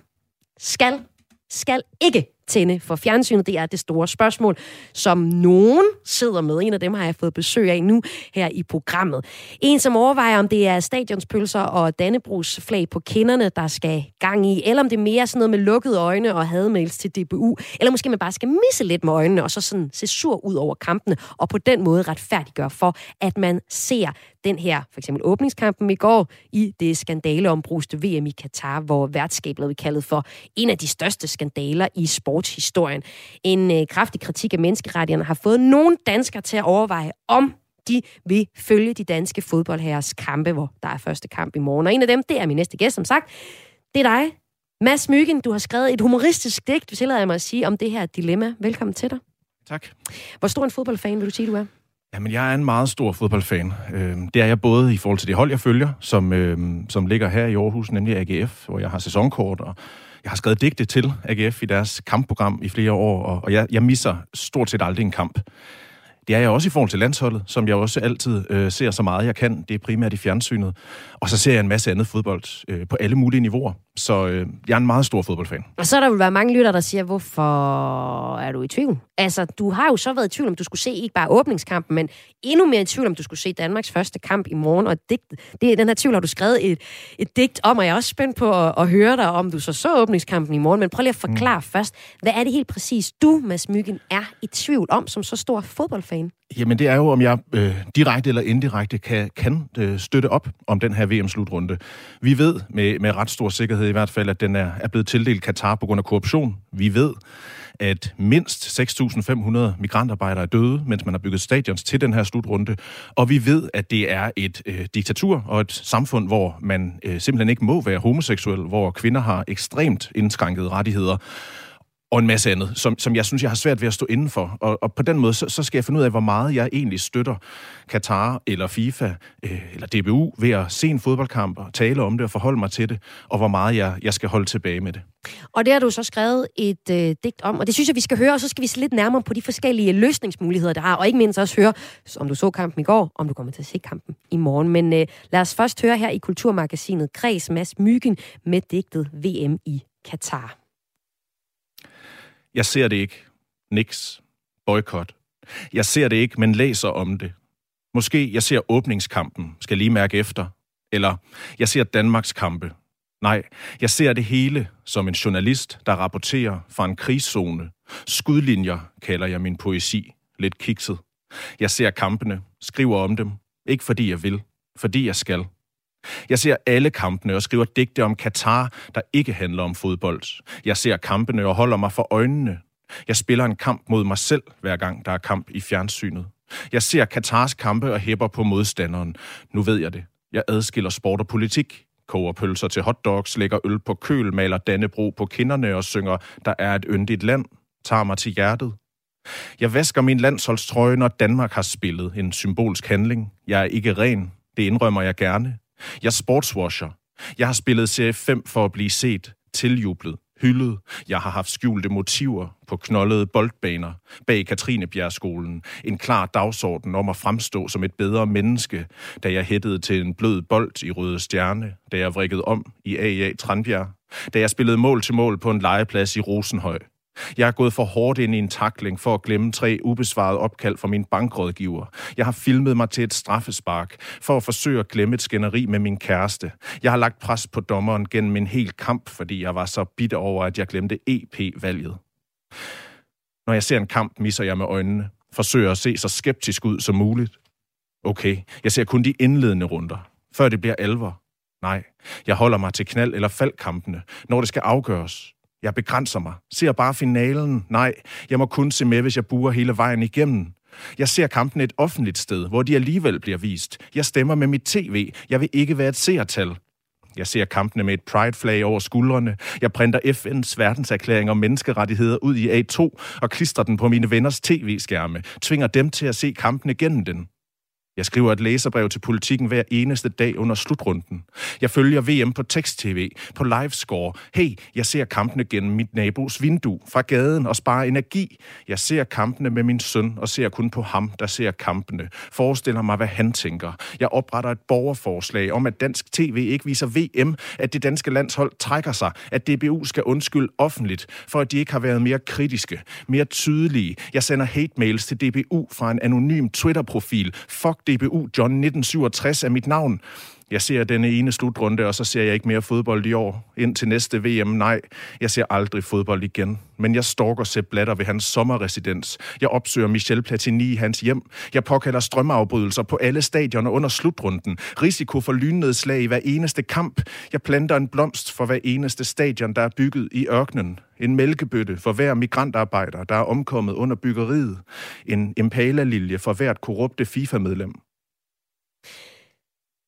Skal, skal ikke tænde for fjernsynet? Det er det store spørgsmål, som nogen sidder med. En af dem har jeg fået besøg af nu her i programmet. En, som overvejer, om det er stadionspølser og Dannebrugs flag på kinderne, der skal gang i, eller om det er mere sådan noget med lukkede øjne og hademails til DBU, eller måske man bare skal misse lidt med øjnene, og så sådan se sur ud over kampene, og på den måde retfærdiggøre for, at man ser den her, for eksempel åbningskampen i går, i det skandaleombruste VM i Katar, hvor værtskabet blev kaldet for en af de største skandaler i sport sportshistorien. En øh, kraftig kritik af menneskerettighederne har fået nogle danskere til at overveje, om de vil følge de danske fodboldherres kampe, hvor der er første kamp i morgen. Og en af dem, det er min næste gæst, som sagt. Det er dig, Mads Myggen. Du har skrevet et humoristisk digt, du tillader mig at sige, om det her dilemma. Velkommen til dig.
Tak.
Hvor stor en fodboldfan vil du sige, du er?
Jamen, jeg er en meget stor fodboldfan. Øh, det er jeg både i forhold til det hold, jeg følger, som, øh, som ligger her i Aarhus, nemlig AGF, hvor jeg har sæsonkort, og jeg har skrevet digte til AGF i deres kampprogram i flere år, og, og jeg, jeg misser stort set aldrig en kamp. Det er jeg også i forhold til landsholdet, som jeg også altid øh, ser så meget jeg kan. Det er primært i fjernsynet. Og så ser jeg en masse andet fodbold øh, på alle mulige niveauer. Så øh, jeg er en meget stor fodboldfan.
Og så er der vil være mange lytter, der siger, hvorfor er du i tvivl? Altså, du har jo så været i tvivl, om du skulle se ikke bare åbningskampen, men endnu mere i tvivl, om du skulle se Danmarks første kamp i morgen. Og digt, det, er den her tvivl har du skrevet et, et digt om, og jeg er også spændt på at, at høre dig, om du så så åbningskampen i morgen. Men prøv lige at forklare mm. først, hvad er det helt præcis, du, Mads Myggen, er i tvivl om som så stor fodboldfan?
Jamen, det er jo, om jeg øh, direkte eller indirekte kan, kan øh, støtte op om den her VM-slutrunde. Vi ved med, med ret stor sikkerhed i hvert fald, at den er, er blevet tildelt Katar på grund af korruption. Vi ved, at mindst 6.500 migrantarbejdere er døde, mens man har bygget stadions til den her slutrunde. Og vi ved, at det er et øh, diktatur og et samfund, hvor man øh, simpelthen ikke må være homoseksuel, hvor kvinder har ekstremt indskrænkede rettigheder og en masse andet, som, som jeg synes, jeg har svært ved at stå indenfor. Og, og på den måde, så, så skal jeg finde ud af, hvor meget jeg egentlig støtter Katar eller FIFA øh, eller DBU ved at se en fodboldkamp og tale om det og forholde mig til det, og hvor meget jeg, jeg skal holde tilbage med det.
Og det har du så skrevet et øh, digt om, og det synes jeg, vi skal høre, og så skal vi se lidt nærmere på de forskellige løsningsmuligheder, der har, og ikke mindst også høre, om du så kampen i går, om du kommer til at se kampen i morgen. Men øh, lad os først høre her i Kulturmagasinet Kreds Mads Myggen med digtet VM i Katar.
Jeg ser det ikke. Niks. Boykot. Jeg ser det ikke, men læser om det. Måske jeg ser åbningskampen, skal lige mærke efter. Eller jeg ser Danmarks kampe. Nej, jeg ser det hele som en journalist, der rapporterer fra en krigszone. Skudlinjer kalder jeg min poesi. Lidt kikset. Jeg ser kampene, skriver om dem. Ikke fordi jeg vil, fordi jeg skal. Jeg ser alle kampene og skriver digte om Katar, der ikke handler om fodbold. Jeg ser kampene og holder mig for øjnene. Jeg spiller en kamp mod mig selv, hver gang der er kamp i fjernsynet. Jeg ser Katars kampe og hæpper på modstanderen. Nu ved jeg det. Jeg adskiller sport og politik. Koger pølser til hotdogs, lægger øl på køl, maler Dannebro på kinderne og synger, der er et yndigt land. Tager mig til hjertet. Jeg vasker min landsholdstrøje, når Danmark har spillet en symbolsk handling. Jeg er ikke ren. Det indrømmer jeg gerne. Jeg sportswasher. Jeg har spillet serie 5 for at blive set, tiljublet, hyldet. Jeg har haft skjulte motiver på knoldede boldbaner bag Katrinebjergskolen. En klar dagsorden om at fremstå som et bedre menneske, da jeg hættede til en blød bold i Røde Stjerne, da jeg vrikkede om i AA Tranbjerg, da jeg spillede mål til mål på en legeplads i Rosenhøj, jeg er gået for hårdt ind i en takling for at glemme tre ubesvarede opkald fra min bankrådgiver. Jeg har filmet mig til et straffespark for at forsøge at glemme et skænderi med min kæreste. Jeg har lagt pres på dommeren gennem en hel kamp, fordi jeg var så bitter over, at jeg glemte EP-valget. Når jeg ser en kamp, misser jeg med øjnene. Forsøger at se så skeptisk ud som muligt. Okay, jeg ser kun de indledende runder, før det bliver alvor. Nej, jeg holder mig til knald- eller faldkampene, når det skal afgøres. Jeg begrænser mig. Ser bare finalen. Nej, jeg må kun se med, hvis jeg buer hele vejen igennem. Jeg ser kampen et offentligt sted, hvor de alligevel bliver vist. Jeg stemmer med mit tv. Jeg vil ikke være et seertal. Jeg ser kampene med et pride-flag over skuldrene. Jeg printer FN's verdenserklæring om menneskerettigheder ud i A2 og klistrer den på mine venners tv-skærme. Tvinger dem til at se kampene gennem den. Jeg skriver et læserbrev til politikken hver eneste dag under slutrunden. Jeg følger VM på tekst-tv, på livescore. Hey, jeg ser kampene gennem mit nabos vindue fra gaden og sparer energi. Jeg ser kampene med min søn og ser kun på ham, der ser kampene. Forestiller mig, hvad han tænker. Jeg opretter et borgerforslag om, at dansk tv ikke viser VM, at det danske landshold trækker sig, at DBU skal undskylde offentligt, for at de ikke har været mere kritiske, mere tydelige. Jeg sender hate mails til DBU fra en anonym Twitter-profil. Fuck DBU John 1967 er mit navn. Jeg ser denne ene slutrunde, og så ser jeg ikke mere fodbold i år. Ind til næste VM, nej. Jeg ser aldrig fodbold igen. Men jeg stalker Sepp Blatter ved hans sommerresidens. Jeg opsøger Michel Platini i hans hjem. Jeg påkalder strømafbrydelser på alle stadioner under slutrunden. Risiko for lynnedslag i hver eneste kamp. Jeg planter en blomst for hver eneste stadion, der er bygget i ørkenen. En mælkebøtte for hver migrantarbejder, der er omkommet under byggeriet. En impala-lilje for hvert korrupte FIFA-medlem.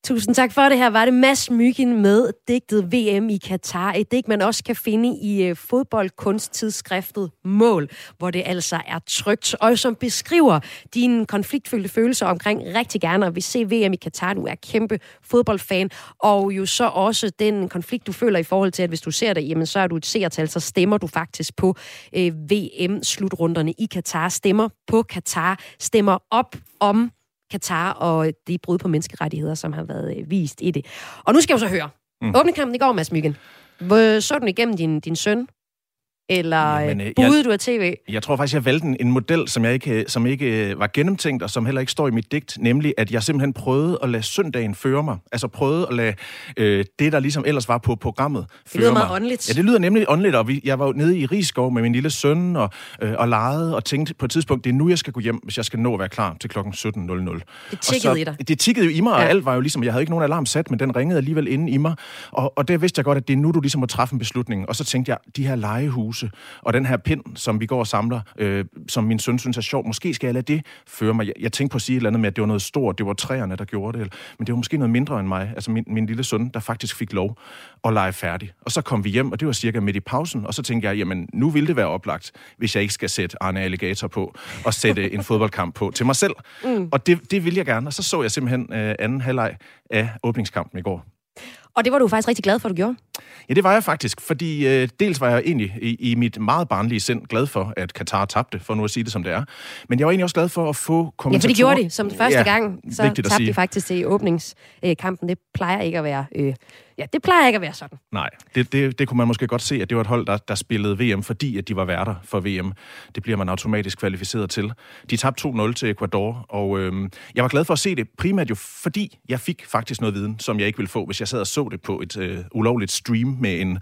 Tusind tak for det. Her var det Mads Myggen med digtet VM i Katar. Et digt, man også kan finde i øh, fodboldkunsttidsskriftet Mål, hvor det altså er trygt, og som beskriver dine konfliktfyldte følelser omkring rigtig gerne at vi se VM i Katar. Du er kæmpe fodboldfan, og jo så også den konflikt, du føler i forhold til, at hvis du ser det, jamen så er du et seertal, så stemmer du faktisk på øh, VM-slutrunderne i Katar, stemmer på Katar, stemmer op om Katar og de brud på menneskerettigheder, som har været øh, vist i det. Og nu skal jeg jo så høre. Mm. Åbnekampen i går, Mads Myggen. Så du igennem din, din søn? Eller Jamen, øh, budede du af tv?
Jeg tror faktisk, jeg valgte en, en model, som, jeg ikke, som ikke øh, var gennemtænkt, og som heller ikke står i mit digt, nemlig at jeg simpelthen prøvede at lade søndagen føre mig. Altså prøvede at lade øh, det, der ligesom ellers var på programmet,
føre Det lyder meget åndeligt.
Ja, det lyder nemlig åndeligt, og vi, jeg var nede i Rigskov med min lille søn og, øh, og legede, og tænkte på et tidspunkt, det er nu, jeg skal gå hjem, hvis jeg skal nå at være klar til klokken 17.00.
Det tikkede i dig.
Det tikkede jo i mig, ja. og alt var jo ligesom, jeg havde ikke nogen alarm sat, men den ringede alligevel inde i mig, og, og det vidste jeg godt, at det er nu, du ligesom må træffe en beslutning. Og så tænkte jeg, de her legehuse, og den her pind, som vi går og samler, øh, som min søn synes er sjov. Måske skal jeg lade det føre mig. Jeg, jeg tænkte på at sige et eller andet med, at det var noget stort. Det var træerne, der gjorde det. Men det var måske noget mindre end mig. Altså min, min lille søn, der faktisk fik lov at lege færdig. Og så kom vi hjem, og det var cirka midt i pausen. Og så tænkte jeg, jamen nu ville det være oplagt, hvis jeg ikke skal sætte Arne Alligator på og sætte en fodboldkamp på til mig selv. Mm. Og det, det vil jeg gerne. Og så så jeg simpelthen øh, anden halvleg af åbningskampen i går.
Og det var du faktisk rigtig glad for, at du gjorde?
Ja, det var jeg faktisk, fordi øh, dels var jeg egentlig i, i mit meget barnlige sind glad for, at Katar tabte, for nu at sige det som det er. Men jeg var egentlig også glad for at få kommentatorer.
Ja, for det gjorde de som første ja, gang. Så tabte de faktisk til åbningskampen. Det plejer ikke at være øh, Ja, det plejer ikke at være sådan.
Nej, det, det, det kunne man måske godt se, at det var et hold, der, der spillede VM, fordi at de var værter for VM. Det bliver man automatisk kvalificeret til. De tabte 2-0 til Ecuador, og øhm, jeg var glad for at se det, primært jo fordi jeg fik faktisk noget viden, som jeg ikke ville få, hvis jeg sad og så det på et øh, ulovligt stream med en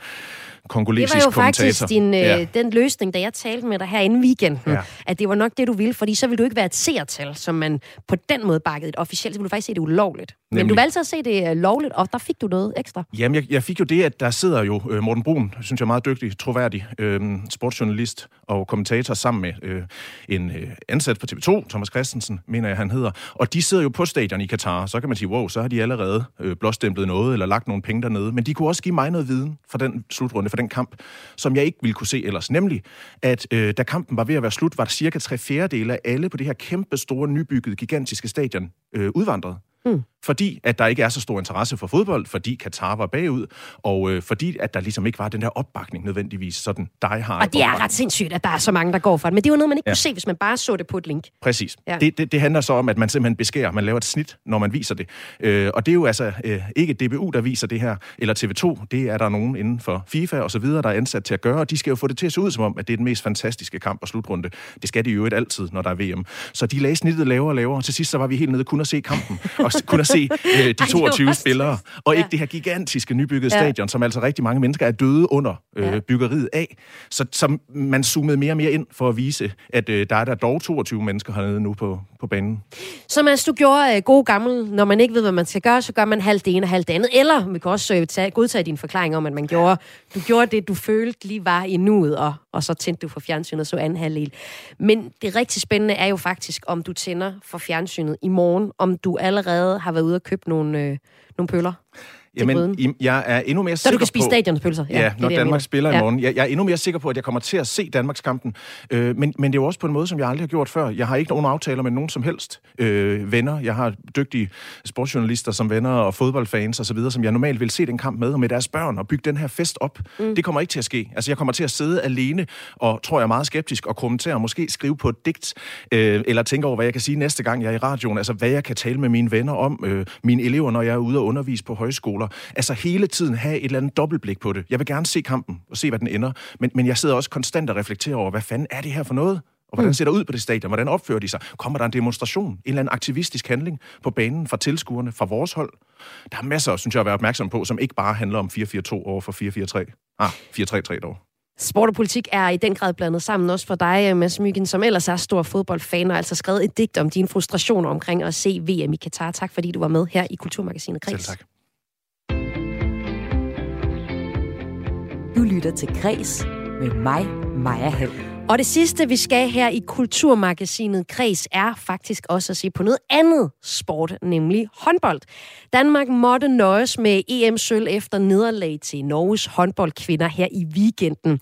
kongolesisk
kommentator. Det var jo
kommentator.
faktisk din, øh, ja. den løsning, da jeg talte med dig her inden weekenden, ja. at det var nok det, du ville, fordi så ville du ikke være et seertal, som man på den måde bakkede et officielt, så ville du faktisk se det ulovligt. Nemlig. Men du valgte at se det øh, lovligt, og der fik du noget ekstra.
Jamen, jeg, jeg fik jo det, at der sidder jo øh, Morten Brun, synes jeg er meget dygtig, troværdig øh, sportsjournalist og kommentator sammen med øh, en øh, ansat på TV2, Thomas Christensen, mener jeg, han hedder. Og de sidder jo på stadion i Katar. Så kan man sige, wow, så har de allerede øh, blåstemplet noget, eller lagt nogle penge dernede. Men de kunne også give mig noget viden fra den slutrunde, den kamp, som jeg ikke ville kunne se ellers. Nemlig, at øh, da kampen var ved at være slut, var der cirka tre fjerdedele af alle på det her kæmpe store, nybyggede, gigantiske stadion øh, udvandret. Mm. Fordi at der ikke er så stor interesse for fodbold, fordi Katar var bagud, og øh, fordi at der ligesom ikke var den der opbakning nødvendigvis, sådan dig har.
Og det er ret sindssygt, at der er så mange, der går for det. Men det er jo noget, man ikke ja. kunne se, hvis man bare så det på et link.
Præcis. Ja. Det, det, det handler så om, at man simpelthen beskærer, man laver et snit, når man viser det. Øh, og det er jo altså øh, ikke DBU, der viser det her, eller TV2, det er der nogen inden for FIFA og så videre, der er ansat til at gøre, og de skal jo få det til at se ud som om, at det er den mest fantastiske kamp og slutrunde. Det skal de jo ikke altid, når der er VM. Så de lagde snittet lavere og lavere, og til sidst så var vi helt nede kun at se kampen, og kun at se øh, de 22 Ej, spillere, og ja. ikke det her gigantiske nybyggede ja. stadion, som altså rigtig mange mennesker er døde under øh, ja. byggeriet af. Så, så man zoomede mere og mere ind for at vise, at øh, der er der dog 22 mennesker hernede nu på, på banen.
Så mens du gjorde øh, god gammel, når man ikke ved, hvad man skal gøre, så gør man halvt det ene og halvt det andet. Eller vi kan også øh, tage, godtage din forklaring om, at man gjorde, du gjorde det, du følte lige var i nuet, og, og så tændte du for fjernsynet så anden halvdel. Men det rigtig spændende er jo faktisk, om du tænder for fjernsynet i morgen, om du allerede har været ude og købe nogle, øh, nogle pøller.
Jamen, jeg er endnu mere sikker
på... Så du kan spise
stadionspølser.
Ja,
ja når det, Danmark spiller ja. i morgen. Jeg, jeg er endnu mere sikker på, at jeg kommer til at se Danmarks kampen. Øh, men, men det er jo også på en måde, som jeg aldrig har gjort før. Jeg har ikke nogen aftaler med nogen som helst øh, venner. Jeg har dygtige sportsjournalister som venner og fodboldfans osv., som jeg normalt vil se den kamp med, og med deres børn, og bygge den her fest op. Mm. Det kommer ikke til at ske. Altså, jeg kommer til at sidde alene, og tror jeg meget skeptisk, og kommentere, og måske skrive på et digt, øh, eller tænke over, hvad jeg kan sige næste gang, jeg er i radioen. Altså, hvad jeg kan tale med mine venner om, øh, mine elever, når jeg er ude og undervise på højskoler. Altså, hele tiden have et eller andet dobbeltblik på det. Jeg vil gerne se kampen, og se, hvad den ender. Men, men jeg sidder også konstant og reflekterer over, hvad fanden er det her for noget? Og hvordan mm. ser det ud på det stadion? Hvordan opfører de sig? Kommer der en demonstration? En eller anden aktivistisk handling på banen fra tilskuerne, fra vores hold? Der er masser, synes jeg, at være opmærksom på, som ikke bare handler om 4-4-2 over for 4-4-3. Ah, 4-3-3 dog.
Sport og politik er i den grad blandet sammen, også for dig, Mads Myggen, som ellers er stor fodboldfan, og altså skrevet et digt om dine frustrationer omkring at se VM i Katar. Tak fordi du var med her i Kulturmagasinet Kreds.
Selv tak.
Du lytter til Græs med mig, Maja Hall.
Og det sidste, vi skal her i Kulturmagasinet Kreds, er faktisk også at se på noget andet sport, nemlig håndbold. Danmark måtte nøjes med EM-sølv efter nederlag til Norges håndboldkvinder her i weekenden.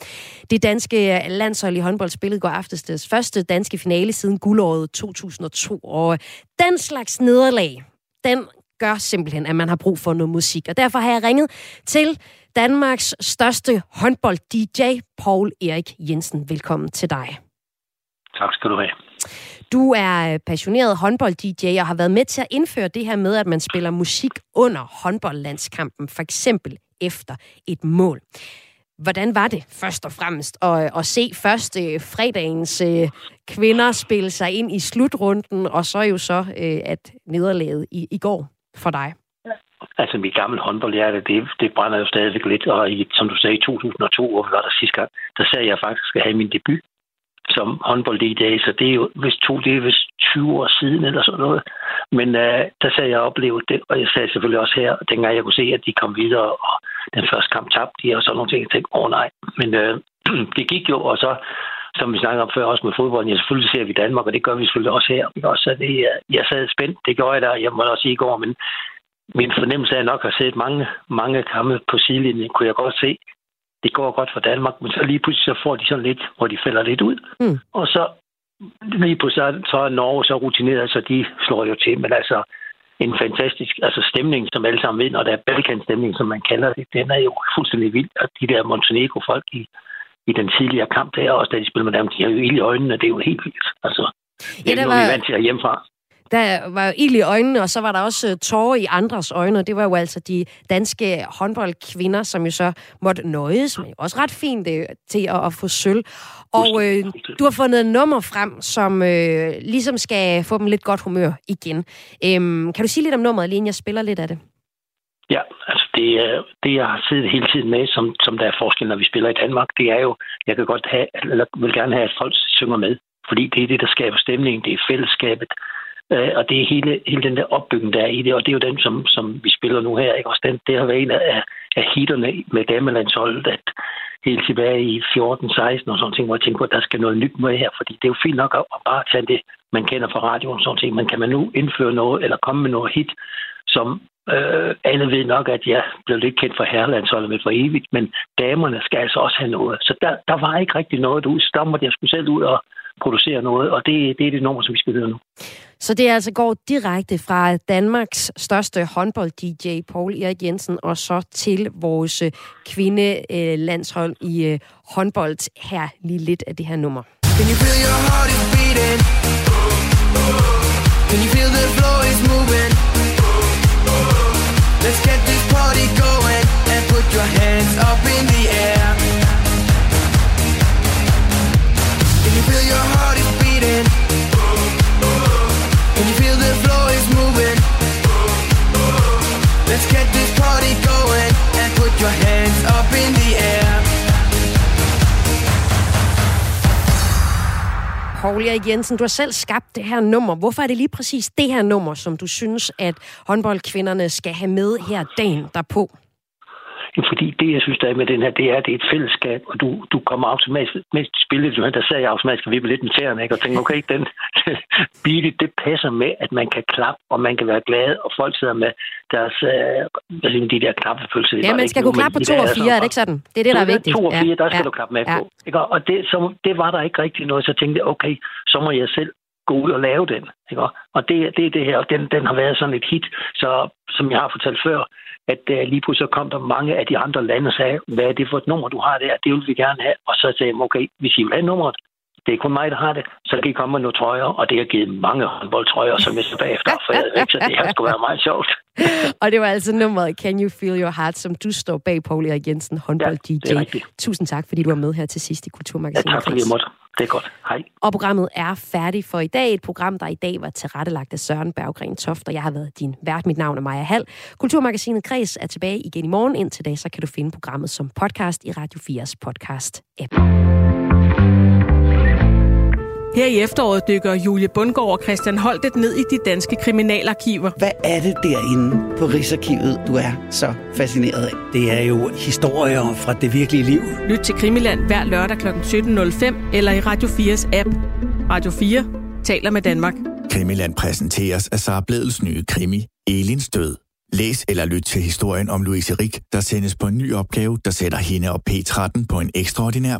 Det danske landshold i håndbold spillede går aftes første danske finale siden guldåret 2002. Og den slags nederlag, den gør simpelthen, at man har brug for noget musik. Og derfor har jeg ringet til Danmarks største håndbold-DJ, Paul Erik Jensen. Velkommen til dig.
Tak skal du have.
Du er passioneret håndbold-DJ og har været med til at indføre det her med, at man spiller musik under håndboldlandskampen, for eksempel efter et mål. Hvordan var det først og fremmest at, at se først øh, fredagens øh, kvinder spille sig ind i slutrunden, og så jo så øh, at nederlaget i, i går for dig?
Altså mit gamle håndboldhjerte, det, det brænder jo stadigvæk lidt, og i, som du sagde, i 2002, hvor vi var der sidste gang, der sagde jeg faktisk, at jeg have min debut som håndbold i dag, så det er jo, hvis to, det er vist 20 år siden eller sådan noget. Men uh, der sagde jeg oplevet det, og jeg sagde selvfølgelig også her, dengang jeg kunne se, at de kom videre, og den første kamp tabte de, og sådan nogle ting, jeg tænkte, åh oh, nej. Men uh, det gik jo, og så som vi snakker om før, også med fodbolden. Ja, selvfølgelig ser vi Danmark, og det gør vi selvfølgelig også her. Også det, øh, jeg sad spændt, det gjorde jeg der, jeg må også sige i går, men min fornemmelse er nok at have set mange, mange kampe på sidelinjen, kunne jeg godt se. Det går godt for Danmark, men så lige pludselig så får de sådan lidt, hvor de falder lidt ud. Mm. Og så lige pludselig så er Norge så rutineret, så de slår jo til. Men altså, en fantastisk altså stemning, som alle sammen ved, når der er Balkan-stemning, som man kalder det, den er jo fuldstændig vild. Og de der Montenegro-folk i, i den tidligere kamp der, også da de spiller med dem, de har jo ild i øjnene, det er jo helt vildt. Altså, det er ja, var... vi vant til at hjemmefra.
Der var jo ild i øjnene, og så var der også øh, tårer i andres øjne, og det var jo altså de danske håndboldkvinder, som jo så måtte nøjes, men også ret fint øh, til at, at få sølv. Og øh, du har fundet et nummer frem, som øh, ligesom skal få dem lidt godt humør igen. Øhm, kan du sige lidt om nummeret, lige jeg spiller lidt af det?
Ja, altså det, øh, det jeg har siddet hele tiden med, som, som der er forskel, når vi spiller i Danmark, det er jo, jeg kan godt have, eller vil gerne have, at folk synger med. Fordi det er det, der skaber stemningen, det er fællesskabet, Øh, og det er hele, hele den der opbygning, der er i det, og det er jo den, som, som vi spiller nu her. Ikke? Også den, det har været en af, af hitterne med damelandsholdet, at helt tilbage i 14-16 og sådan ting, hvor jeg tænkte på, at der skal noget nyt med her, fordi det er jo fint nok at, bare tage det, man kender fra radioen og sådan ting, men kan man nu indføre noget, eller komme med noget hit, som øh, alle ved nok, at jeg blev lidt kendt for herrelandsholdet med for evigt, men damerne skal altså også have noget. Så der, der var ikke rigtig noget ud, så der måtte jeg skulle selv ud og producere noget, og det, det er det nummer, som vi skal høre nu.
Så det altså går direkte fra Danmarks største håndbold-DJ, Paul Erik Jensen, og så til vores øh, kvindelandshold i øh, håndbold. Her lige lidt af det her nummer. Can you feel your heart is beating? Can you feel the floor is moving? Let's get this party going and put your hands up in the air. Paul Erik Jensen, du har selv skabt det her nummer. Hvorfor er det lige præcis det her nummer, som du synes, at håndboldkvinderne skal have med her dagen derpå?
Fordi det, jeg synes, der er med den her, det er, at det er et fællesskab, og du, du kommer automatisk med til spillet. Der sagde jeg automatisk, at vi lidt med tæerne, ikke? og tænkte, okay, den beat, det passer med, at man kan klappe, og man kan være glad, og folk sidder med deres, øh, hvad siger, de der knappefølelser.
Ja, man skal kunne klappe på to og fire, er det ikke sådan? Det er det, der er vigtigt.
To og fire, der skal
ja.
du klappe med
ja.
på. Ikke? Og det, så, det var der ikke rigtig noget, så jeg tænkte okay, så må jeg selv gå ud og lave den. Ikke? Og det, det er det her, og den, den har været sådan et hit, så som jeg har fortalt før, at uh, lige pludselig kom der mange af de andre lande og sagde, hvad er det for et nummer, du har der? Det vil vi gerne have. Og så sagde jeg, okay, hvis I vil have nummeret, det er kun mig, der har det, så kan I komme med nogle trøjer, og det har givet mange håndboldtrøjer, som jeg så bagefter har fået, ikke? så det har sgu været meget sjovt.
og det var altså nummeret Can You Feel Your Heart, som du står bag, Paul Erik Jensen, håndbold-DJ. Ja, Tusind tak, fordi du var med her til sidst i Kulturmagasinet.
Ja, tak fordi jeg måtte. Det er godt. Hej.
Og programmet er færdigt for i dag. Et program, der i dag var tilrettelagt af Søren Berggren Toft, og jeg har været din vært. Mit navn er Maja Hall. Kulturmagasinet Kreds er tilbage igen i morgen. Indtil da, så kan du finde programmet som podcast i Radio 4's podcast-app.
Her i efteråret dykker Julie Bundgaard og Christian Holtet ned i de danske kriminalarkiver.
Hvad er det derinde på Rigsarkivet, du er så fascineret af?
Det er jo historier fra det virkelige liv.
Lyt til Krimiland hver lørdag kl. 17.05 eller i Radio 4's app. Radio 4 taler med Danmark.
Krimiland præsenteres af Sara Bledels nye krimi, Elins død. Læs eller lyt til historien om Louise Rik, der sendes på en ny opgave, der sætter hende og P13 på en ekstraordinær